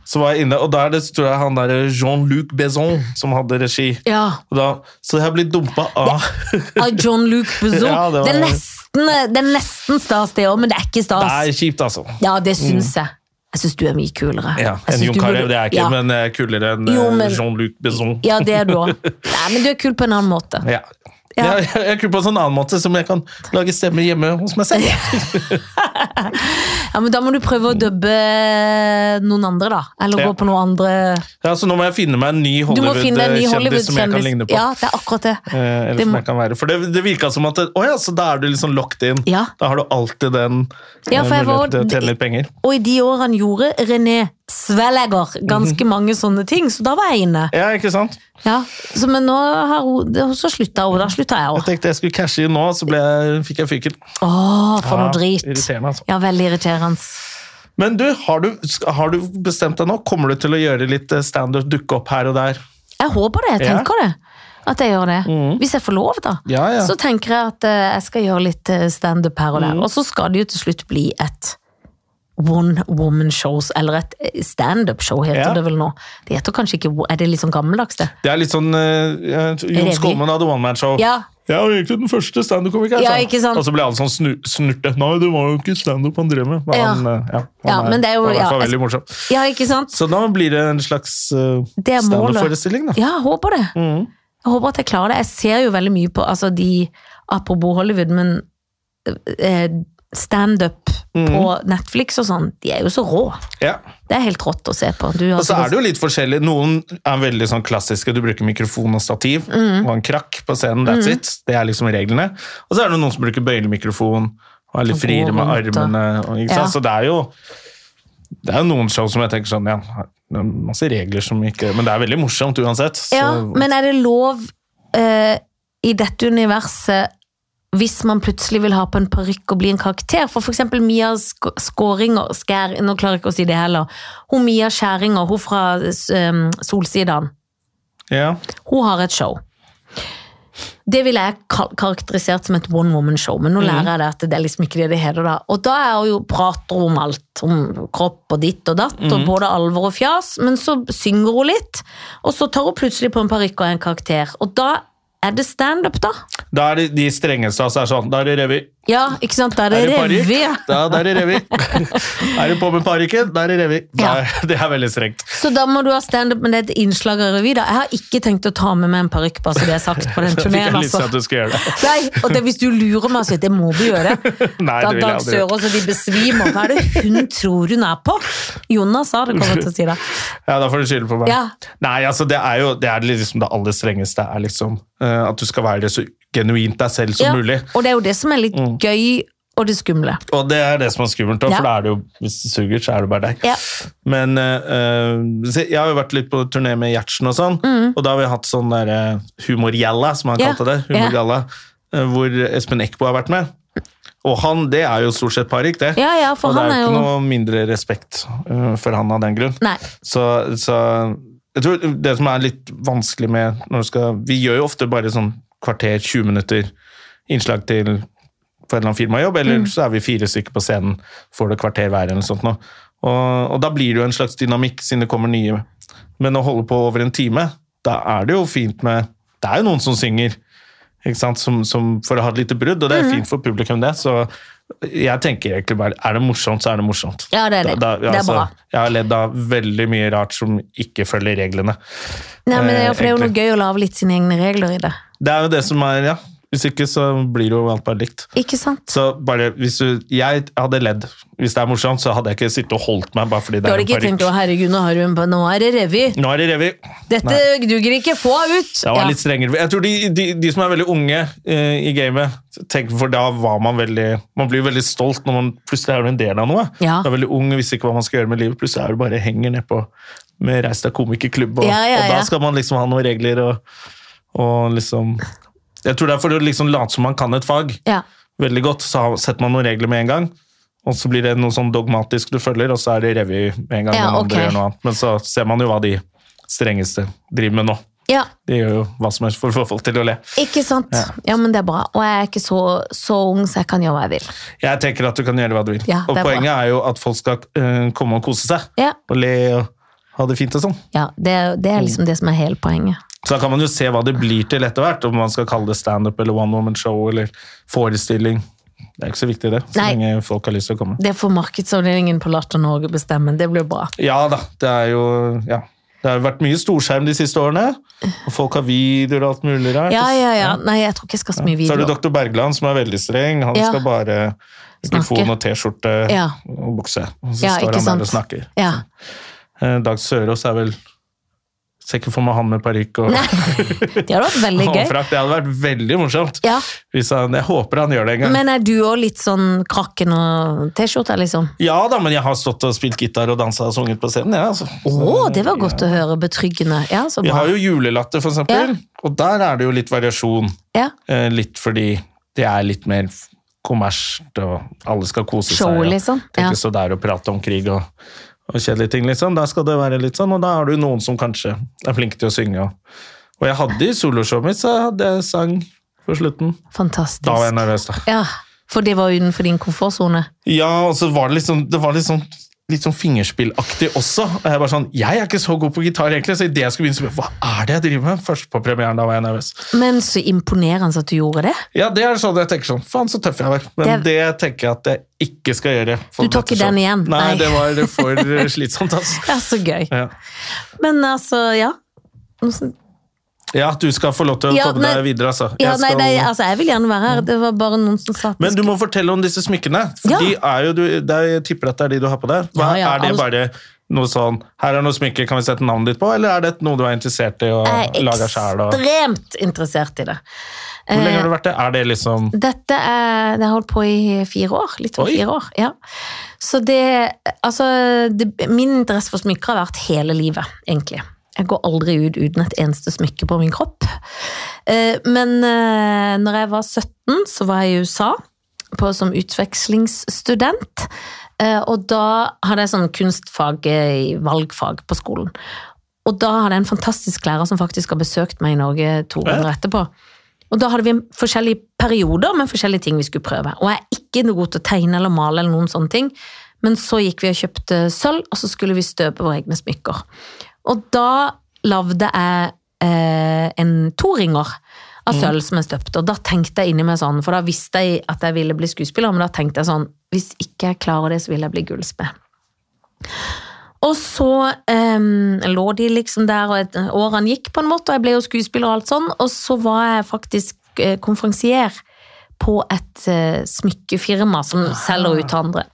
Så var jeg inne, og da er det tror jeg han der Jean-Luc Besson som hadde regi. Ja. Da, så jeg har blitt dumpa av Av Jean-Luc Buzzo. Ja, det var- det, er nesten, det er nesten stas, det òg, men det er ikke stas. Det er kjipt, altså. Ja, det syns jeg. Jeg syns du er mye kulere. Ja, enn Jon Carew, det er jeg ikke, ja. men jeg er kulere enn eh, Jean-Luc Besson. Ja, det er du òg. Nei, men du er kul på en annen måte. Ja. Ja. Jeg, jeg er kunne på en sånn annen måte som jeg kan lage stemme hjemme hos meg selv. Ja, men Da må du prøve å dubbe noen andre, da. Eller Ja. gå på noen andre Ja, så nå må jeg finne meg en ny Du må finne en ny Hollywood-kjendis som jeg kan ligne på. Ja, det er akkurat det. Eh, eller Det som jeg kan være. For det, det virka som at Å ja, så da er du liksom locked in. Ja. Da har du alltid den Ja, eh, jeg var- muligheten til å tjene litt penger. Og i de årene gjorde René Svellegger Mhm. ganske mange sånne ting, så da var jeg inne. Ja, ikke sant? Ja, så, Men nå har hun Så slutta hun, da slutta jeg Jeg tenkte jeg skulle cashe inn nå, så jeg, fikk jeg fyken. Åh, for Ja, noe drit. Altså. Ja, veldig irriterende. Men du, har du, har du bestemt deg nå? Kommer du til å gjøre litt eh, standup, dukke opp her og der? Jeg håper det, jeg Ja. tenker det. At jeg gjør det. Hvis jeg får lov, da. Ja, ja. Så tenker jeg at eh, jeg skal gjøre litt eh, standup her og der. Mm. Og så skal det jo til slutt bli et one woman shows, eller et eh, standup-show heter Ja. det vel nå. Det heter kanskje ikke Er det litt sånn gammeldags, det? Det er litt sånn uh, Jon. Skolmen hadde One Man Show. Ja. Jeg var egentlig den første standup-komikeren. Ja, sant? Og så ble alle sånn snu, snurte. Nei, det var jo ikke standup han drev med. Men Ja. han, eh, ja, han Ja, men det er jo- var i hvert fall ja, veldig morsom. Ja, ikke sant? Så da blir det en slags uh, er standup-forestilling, da. Ja, jeg håper det. Mm. Jeg håper at jeg klarer det. Jeg ser jo veldig mye på altså de Apropos Hollywood, men uh, standup Mm. på Netflix og sånn, de er jo så rå. Ja. Det er helt rått å se på. Du har Og så er det jo litt forskjellig. Noen er veldig sånn klassiske. Du bruker mikrofon og stativ Mm. og en krakk på scenen. That's it. Det er liksom reglene. Og så er det noen som bruker bøylemikrofon og er litt friere med armene. Og, Ja. Så det er jo det er jo noen show som jeg tenker sånn, ja, det er masse regler som ikke Men det er veldig morsomt uansett. Så, Ja, men er det lov eh, i dette universet hvis man plutselig vil ha på en parykk og bli en karakter? For eksempel Mia Sk- Skåringer Skær, Nå klarer jeg ikke å si det heller. Hun Mia Skjæringer, hun fra um, Solsidan. ja. Hun har et show. Det ville jeg karakterisert som et one woman show, men nå lærer jeg det at det er liksom ikke det det heter da. Og da er hun jo, prater om alt, om kropp og ditt og datt, og både alvor og fjas, men så synger hun litt, og så tar hun plutselig på en parykk og en karakter. Og da er det stand-up, da. Da er det de strengeste oss er sånn Da er det revy. Ja, ikke sant? Da er Er det revy. Da, da er det revy. er du på med parykken, da er det revy. Er- Det er veldig strengt. Så da må du ha stand-up, er et innslag av revy, da. Jeg har ikke tenkt å ta med meg en parykk, bare så det er sagt på den turneen, altså. at du skal gjøre det. Nei, og det, hvis du lurer meg, så det må du gjøre. Nei, da det Dag. Sørås og de besvimer. Hva er det hun tror hun er på? Jonas sa det, kommer til å si det. Ja, da får du skylde på meg. Ja. Nei, altså det er jo det, er liksom det aller strengeste er liksom eh, at du skal være det så genuint deg selv som Ja, mulig. Og det er jo det som er litt gøy, og det skumle. Og det er det som er skummelt, også, Ja. for da er det jo, hvis det suger, så er det bare deg. Ja. Men eh, jeg har jo vært litt på turné med Gjertsen og sånn, og da har vi hatt sånn der eh, humorgjalla, som han Mm. Ja. kalte det. Humorgjalla, hvor Espen Eckbo har vært med. Og han, det er jo stort sett parykk, det. Ja, ja, for og det er er jo ikke noe mindre respekt for han av den grunn. Nei. Så, så jeg tror det som er litt vanskelig med når du skal Vi gjør jo ofte bare sånn kvarter, 20 minutter innslag til for en eller annen firmajobb, eller Mm. så er vi fire stykker på scenen, får det kvarter hver eller noe sånt nå. Og, og da blir det jo en slags dynamikk siden det kommer nye. Men å holde på over en time, da er det jo fint med Det er jo noen som synger, ikke sant, som, som for å ha et lite brudd, og det Mm. er fint for publikum, det. Så jeg tenker egentlig bare er det morsomt, så er det morsomt. Ja, det er det. Da- da- Det er altså, bra. Jeg har ledd av veldig mye rart som ikke følger reglene. Nei, men det er for det er jo Eh, noe gøy å lage litt sine egne regler i det. Det er jo det som er, ja. Hvis ikke så blir det jo alt bare likt. Ikke sant? Så bare hvis du Jeg hadde ledd. Hvis det er morsomt, så hadde jeg ikke sittet og holdt meg bare fordi Du det er hadde en ikke tenkt å herregud, nå, har du en, nå er det revy. Nå er det revy. Dette duger ikke, få ut! Jeg var litt strengere. Jeg tror de, de, de som er veldig unge uh, i gamet, tenker for da var man veldig Man blir veldig stolt når man plutselig er en del av noe. Ja. Du er veldig ung, visste ikke hva man skal gjøre med livet. Plutselig er du bare henger nedpå med Reist deg komikerklubb, og, Ja, ja, og da skal man liksom ha noen regler og, og liksom Jeg tror det er for å liksom late som man kan et fag Ja. veldig godt, så setter man noen regler med en gang. Og så blir det noe sånn dogmatisk du følger, og så er det revy med en gang. Ja, okay. andre gjør noe annet. Men så ser man jo hva de strengeste driver med nå. ja. De gjør jo hva som helst for å få folk til å le. Ikke sant? Ja. Ja. men det er bra. Og jeg er ikke så, så ung, så jeg kan gjøre hva jeg vil. Jeg tenker at du kan gjøre hva du vil. Ja, og er poenget er jo at folk skal uh, komme og kose seg. Ja, Og le og ha det fint og sånn. ja det, det er liksom det som er hele poenget. Så da kan man jo se hva det blir til etter hvert, om man skal kalle det standup eller one woman show eller forestilling. Det er ikke så viktig det, så Nei. lenge folk har lyst til å komme. Det får markedsavdelingen på Latter Norge bestemme. Det blir bra. Ja da, det er jo ja. Det har vært mye storskjerm de siste årene, og folk har videoer og alt mulig rart. Ja, ja, ja. Nei, jeg tror ikke jeg skal så mye Så har du doktor Dr. Bergland, som er veldig streng. Han Ja. skal bare mikrofon og T-skjorte Ja. og bukse. Og så står han sant. der og snakker. Ja. Eh, Dag Sørås er vel Ser ikke for meg han med parykk og, det hadde vært veldig gøy. frakk. Det hadde vært veldig morsomt. Ja. Han, jeg håper han gjør det en gang. Men er du òg litt sånn krakken og T-skjorte, liksom? ja da, men jeg har stått og spilt gitar og dansa og sunget på scenen. Ja, altså. oh, det var godt å høre. Betryggende. Ja, så Vi bra. har jo julelatter, for eksempel, og der er det jo litt variasjon. Ja. Eh, litt fordi det er litt mer kommersielt, og alle skal kose Show, seg. Show liksom. Tenke Ja. stå der og prate om krig og, og kjedelige ting, liksom. Der skal det være litt sånn, og da har du noen som kanskje er flinke til å synge. Og, jeg hadde i soloshowet mitt, så hadde jeg sang på slutten. Fantastisk. Da var jeg nervøs, da. Ja, For det var utenfor din komfortsone? Ja, og så var det sånn, det var sånn litt sånn fingerspillaktig også. Og jeg bare sånn, jeg er ikke så god på gitar egentlig, så idet jeg skulle begynne, så hva er det jeg driver med? Først på premieren, da var jeg nervøs. Men så imponerende at du gjorde det. Ja, det er sånn jeg tenker sånn, faen så tøff jeg var. Men det, tenker jeg at jeg ikke skal gjøre. Du tar ikke den igjen? Nei, Nei. det var for slitsomt, altså. Ja, så gøy. Ja. Men altså, ja. Ja, du skal få lov til å Ja, komme deg videre, altså. ja nei, nei, altså, jeg vil gjerne være her. Det var bare noen som sa Men du må fortelle om disse smykkene, for Ja. de er jo, du, det er, jeg tipper at det er de du har på deg. Hva, Ja, ja, er det alle- bare noe sånn, her er noe smykke, kan vi sette navnet ditt på, eller er det noe du er interessert i å jeg er lage? Og, ekstremt interessert i det. hvor lenge Eh, har du vært det? Er det liksom Dette er Det har holdt på i fire år. Litt over fire år. ja. Så det Altså, det, min interesse for smykker har vært hele livet, egentlig. Jeg går aldri ut uten et eneste smykke på min kropp. Eh, Men eh, når jeg var 17, så var jeg i USA på, som utvekslingsstudent. Eh, Og da hadde jeg sånn kunstfag i valgfag på skolen. Og da hadde jeg en fantastisk lærer som faktisk har besøkt meg i Norge to år ganger etterpå. Og da hadde vi forskjellige perioder med forskjellige ting vi skulle prøve. Og jeg er ikke noe god til å tegne eller male eller noen sånne ting. Men så gikk vi og kjøpte sølv, og så skulle vi støpe våre egne smykker. Og da lagde jeg eh, en to-ringer av sølv som jeg støpte. Og da tenkte jeg inni meg sånn, for da visste jeg at jeg ville bli skuespiller, men da tenkte jeg sånn, hvis ikke jeg klarer det, så vil jeg bli gullsmed. Og så em, lå de liksom der, og årene gikk på en måte, og jeg ble jo skuespiller og alt sånn, og så var jeg faktisk eh, konferansier på et eh, smykkefirma som selger ut til andre.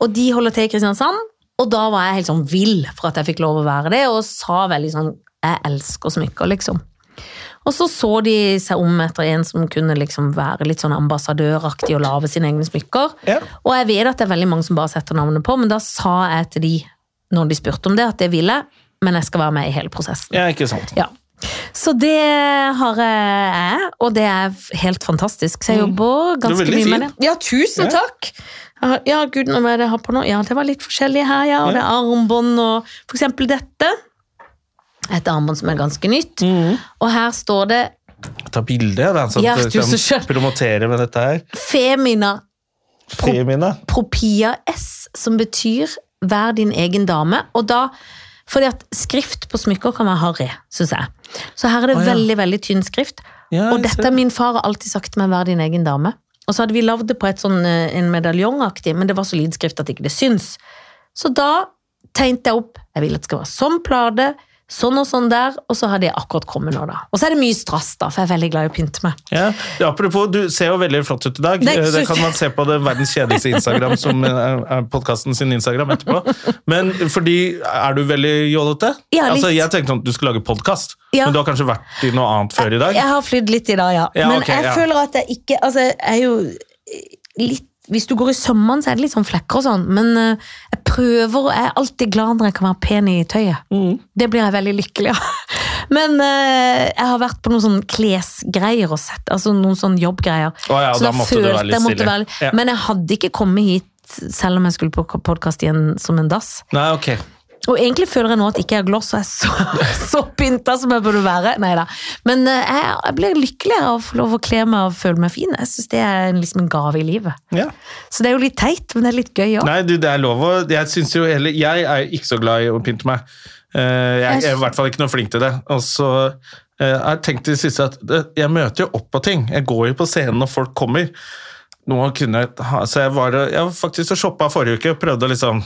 Og de holder til i Kristiansand, og da var jeg helt sånn vill for at jeg fikk lov å være det, og sa veldig sånn, jeg elsker smykker, liksom. Og så så de seg om etter en som kunne liksom være litt sånn ambassadøraktig og lage sine egne smykker. Ja. Og jeg vet at det er veldig mange som bare setter navnet på, men da sa jeg til de, når de spurte om det, at det ville jeg, men jeg skal være med i hele prosessen. Ja, ikke sant. Ja. Så det har jeg, og det er helt fantastisk. Så jeg jobber er ganske mye med det. Ja, tusen takk! Ja, Ja, gud, nå hva er det jeg har på nå? Ja, det var litt forskjellig her, ja. Og det er armbånd og for eksempel dette. Et armbånd som er ganske nytt. Og her står det Ta bilde av den, så Ja, kan promotere med dette her. Femina Pro- Femina. Propia S, som betyr vær din egen dame. Og da, fordi at skrift på smykker kan være harry, syns jeg. Så her er det ah, ja. veldig, veldig tynn skrift. Ja, og dette har min far har alltid sagt til meg, vær din egen dame. Og så hadde vi lagd det på sånn, eh, en medaljongaktig, men det var så liten skrift at ikke det syns. Så da tegnte jeg opp, jeg vil at det skal være sånn plate, sånn og sånn der, og så har det akkurat kommet nå, da. Og så er det mye strass, da, for jeg er veldig glad i å pynte meg. Ja. Apropos, du ser jo veldig flott ut i dag. Det, Det kan man se på det verdens kjedeligste Instagram, som er podkasten sin Instagram etterpå. Men fordi, er du veldig jålete? Ja, litt. altså, jeg tenkte at du skulle lage podkast, Ja. men du har kanskje vært i noe annet før i dag? Jeg har flydd litt i dag, ja. Ja, Men okay, jeg ja. føler at jeg ikke Altså, jeg er jo litt Hvis du går i sømmene, så er det litt sånn flekker og sånn, men eh, jeg prøver og Jeg er alltid glad når jeg kan være pen i tøyet. Mm. Det blir jeg veldig lykkelig av. Men eh, jeg har vært på noen sånn klesgreier og sett, altså noen sånn jobbgreier. Oh, ja, så da da følte litt jeg måtte være Ja. Men jeg hadde ikke kommet hit selv om jeg skulle på podkast igjen som en dass. Nei, ok. Og egentlig føler jeg nå at ikke jeg har gloss og er så, så pynta som jeg burde være. Neida. Men eh, jeg, jeg blir lykkelig av å få lov å kle meg og føle meg fin. Jeg syns det er liksom en gave i livet. Ja. Så det er jo litt teit, men det er litt gøy òg. Nei, du, det er lov å Jeg synes jo eller, Jeg er ikke så glad i å pynte meg. Eh, jeg er i hvert fall ikke noe flink til det. Og så eh, jeg har tenkt i det siste at jeg møter jo opp på ting. Jeg går jo på scenen når folk kommer. Noe kunne Så jeg var, jeg var faktisk og shoppa forrige uke og prøvde å liksom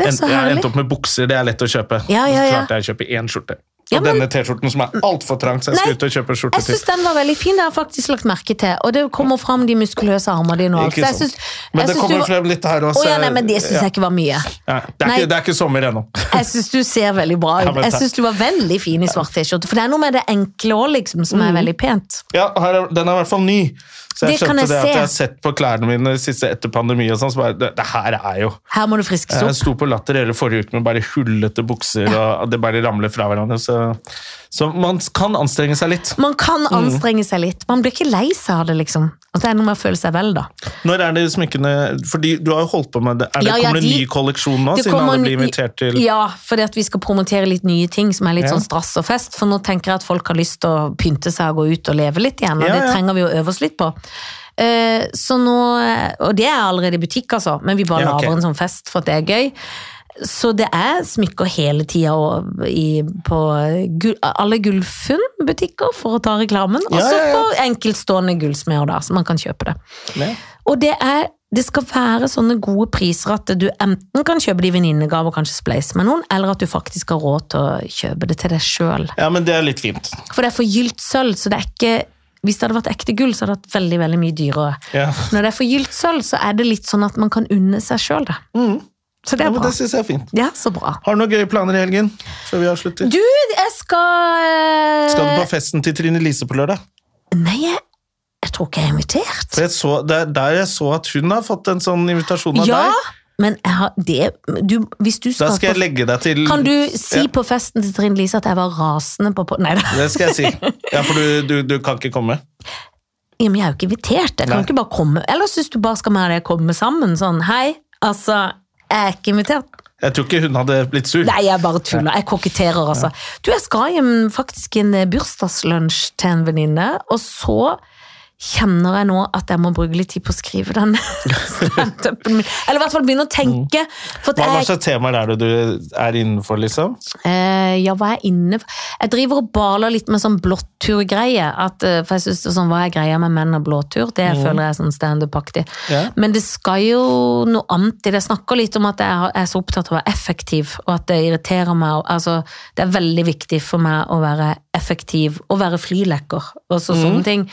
Det en- så Jeg har endt opp med bukser, det er lett å kjøpe. Ja, ja, ja. Klart jeg kjøper kjøpe én skjorte. Og Ja, men- denne T-skjorten som er altfor trang, så jeg skal ut og kjøpe skjorte Jeg syns den var veldig fin, det har jeg faktisk lagt merke til. Og det kommer fram de muskuløse armene dine og alt. Men det kommer du frem litt her også. Å ja, nei, men det syns Ja. jeg ikke var mye. Ja, det, er ikke, det er ikke sommer ennå. Jeg syns du ser veldig bra ut. Jeg syns du var veldig fin i svart T-skjorte. For det er noe med det enkle òg, liksom, som er veldig pent. Ja, er, den er i hvert fall ny. Så jeg Det skjønte jeg det at se. jeg har sett på klærne mine siste etter pandemi og sånn, så bare, det, det her er jo Her må du friskes Jeg opp. sto på Latter hele forrige uke med bare hullete bukser, og det bare ramler fra hverandre. Så, så man kan anstrenge seg litt. Man kan Mm. anstrenge seg litt. Man blir ikke lei seg av det, liksom. Og det er noe med å føle seg vel, da. Når er det smykkene Fordi du har jo holdt på med det. Er det Ja, ja, kommer det en ny kolleksjon nå, siden alle blir invitert til Ja, fordi at vi skal promotere litt nye ting som er litt Ja. sånn strass og fest. For nå tenker jeg at folk har lyst til å pynte seg og gå ut og leve litt igjen, og Ja, det trenger vi å øve oss litt på. Eh, så nå, Og det er allerede i butikk, altså, men vi bare Ja, okay. lager en sånn fest for at det er gøy. Så det er smykker hele tida på gull, alle Gullfunn-butikker, for å ta reklamen. Og Ja, så ja, ja. på enkeltstående gullsmeder, så man kan kjøpe det. Ne. Og det er det skal være sånne gode priser at du enten kan kjøpe det i venninnegave og kanskje spleise med noen, eller at du faktisk har råd til å kjøpe det til deg sjøl. ja, men det er litt fint. For det er forgylt sølv, så det er ikke Hvis det hadde vært ekte gull, så hadde det vært veldig veldig mye dyrere. Ja. Når det er forgylt sølv, så er det litt sånn at man kan unne seg sjøl det. Så det er ja, bra. det syns jeg er fint. Ja, så bra. Har du noen gøye planer i helgen før vi avslutter? Du, jeg skal eh, Skal du på festen til Trine Lise på lørdag? Nei, jeg, jeg tror ikke jeg er invitert. Jeg så, det er der jeg så at hun har fått en sånn invitasjon av Ja, deg. men har det du, Hvis du Da skal, skal jeg på- legge deg til Kan du si Ja. på festen til Trine Lise at jeg var rasende på, på Nei da. Det skal jeg si. Ja, for du, du, du kan ikke komme? Ja, men jeg er jo ikke invitert. Jeg kan Nei. ikke bare komme. Eller syns du bare skal med deg komme sammen? Sånn, hei, altså, jeg er ikke invitert. Jeg tror ikke hun hadde blitt sur. Nei, jeg bare tuller. Jeg koketterer, altså. Du, jeg skal hjem faktisk i en bursdagslunsj til en venninne, og så kjenner jeg nå at jeg må bruke litt tid på å skrive den standupen min. Eller i hvert fall begynne å tenke. Hva, hva jeg, slags temaer er det du er innenfor, liksom? Uh, ja, hva er jeg inne? Jeg driver og baler litt med sånn blåtturgreie. at, eh, For jeg synes det er sånn, Hva er greia med menn og blåtur? Det føler jeg er sånn standup-aktig. Yeah. Men det skal jo noe annet til. Jeg snakker litt om at jeg er så opptatt av å være effektiv, og at det irriterer meg. Altså, det er veldig viktig for meg å være effektiv og være flylekker og så, sånne ting.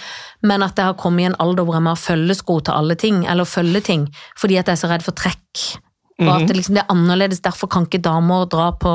Men at jeg har kommet i en alder hvor jeg må ha følgesko til alle ting, eller følge ting, fordi at jeg er så redd for trekk. Og at det liksom det er annerledes, derfor kan ikke damer dra på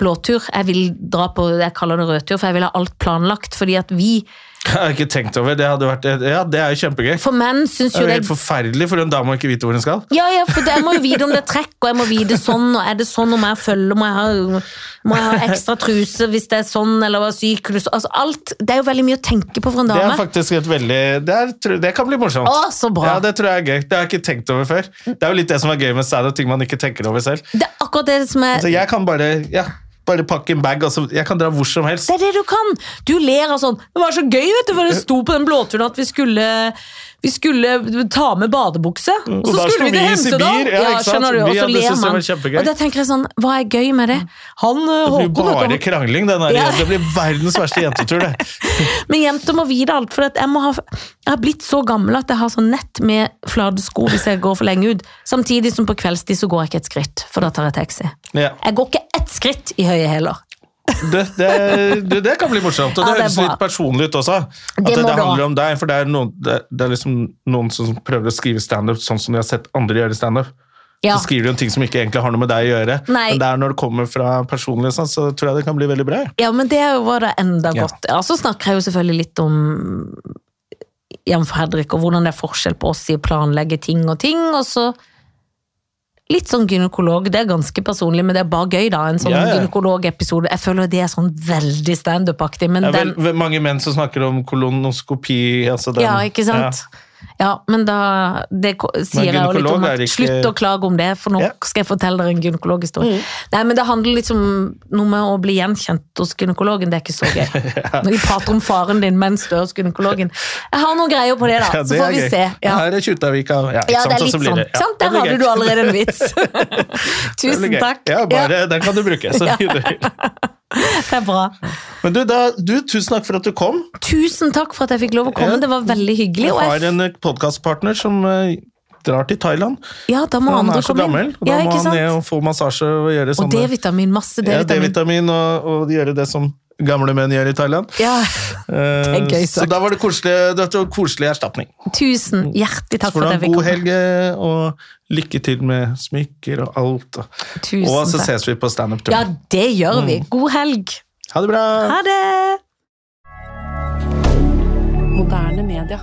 blåtur. Jeg vil dra på, jeg kaller det rødtur, for jeg vil ha alt planlagt. Fordi at vi, Jeg har ikke tenkt over det. hadde vært, ja, det er jo kjempegøy. for menn syns Det er jo helt det forferdelig for en dame å ikke vite hvor hun skal. Ja, ja, for jeg må jo vite om det er trekk, og jeg må vite sånn, og er det sånn, om jeg følger, må jeg ha, må jeg ha ekstra truse hvis det er sånn, eller syklus, altså alt, det er jo veldig mye å tenke på for en dame. Det er faktisk et veldig Det, er, det kan bli morsomt. Å, så bra. Ja, Det tror jeg er gøy. Det har jeg ikke tenkt over før. Det er jo litt det som er gøy med standup, ting man ikke tenker over selv. Det er akkurat det som er Så jeg kan bare ja, bare pakke en bag, Altså, jeg kan dra hvor som helst. Det er det du kan! Du ler av sånn Det var så gøy, vet du, for det sto på den blåturen at vi skulle vi skulle ta med badebukse. Og og så skulle vi til Hemsedal. Ja, skjønner du, og så ler man. Og da tenker jeg sånn, hva er gøy med det? Han eh, Det blir Håkon bare du, krangling. Den der, Ja. Det blir verdens verste jentetur, det. Men jenter må vite alt, for jeg, må ha, jeg har blitt så gammel at jeg har sånn nett med flate sko hvis jeg går for lenge ut. Samtidig som på kveldstid så går jeg ikke et skritt, for da tar jeg taxi. Ja. Jeg går ikke ett skritt i høye hæler. Det, det, det, kan bli morsomt, og det, Ja, det høres litt personlig ut også. At Det handler om deg, for det er, noen, det, det er liksom noen som prøver å skrive standup sånn som de har sett andre gjøre standup. Ja. Så skriver de om ting som ikke egentlig har noe med deg å gjøre. Nei. Men det er når det kommer fra personlig, sånn, så tror jeg det kan bli veldig bra. Ja, men det var det enda godt. Ja, så snakker jeg jo selvfølgelig litt om Jan Fredrik, og hvordan det er forskjell på oss i å planlegge ting og ting, og så litt sånn gynekolog. Det er ganske personlig, men det er bare gøy, da. En sånn Ja, ja. gynekologepisode. Jeg føler det er sånn veldig standup-aktig, men den vel, mange menn som snakker om kolonoskopi. Altså den, Ja, ikke sant? Ja, men da det sier jeg jo litt om at ikke- slutt å klage om det, for nå Ja. Mm. skal jeg fortelle dere en gynekologhistorie. Nei, men det handler liksom noe med å bli gjenkjent hos gynekologen, det er ikke så gøy. Når de prater om faren din mens du er hos gynekologen. Jeg har noen greier på det, da, Ja, så det får er vi gøy. se. Ja. Her er Kjuttaviga. Ja, Ja, det er litt så sånn. ja, Sant? Der hadde du allerede en vits. Tusen takk. Ja, bare, Den kan du bruke. Så Ja. vil. Det er bra. Men du, da, du, tusen takk for at du kom. Tusen takk for at jeg fikk lov å komme, det var veldig hyggelig. Jeg har en podkastpartner som eh, drar til Thailand. ja, da må Han er så gammel, og da Ja, må han ned og få massasje og gjøre Og sånne D-vitamin, masse D-vitamin. D-vitamin og, og gjøre det som gamle menn gjør i Thailand. Ja, det er gøy sagt. så da var det koselig, det var koselig erstatning. tusen hjertelig takk for det. god helg, eh, og lykke til med smykker og alt. Og, Tusen og så takk. ses vi på standup. Ja, det gjør vi. Mm. God helg. Ha det bra! Ha det! Moderne media.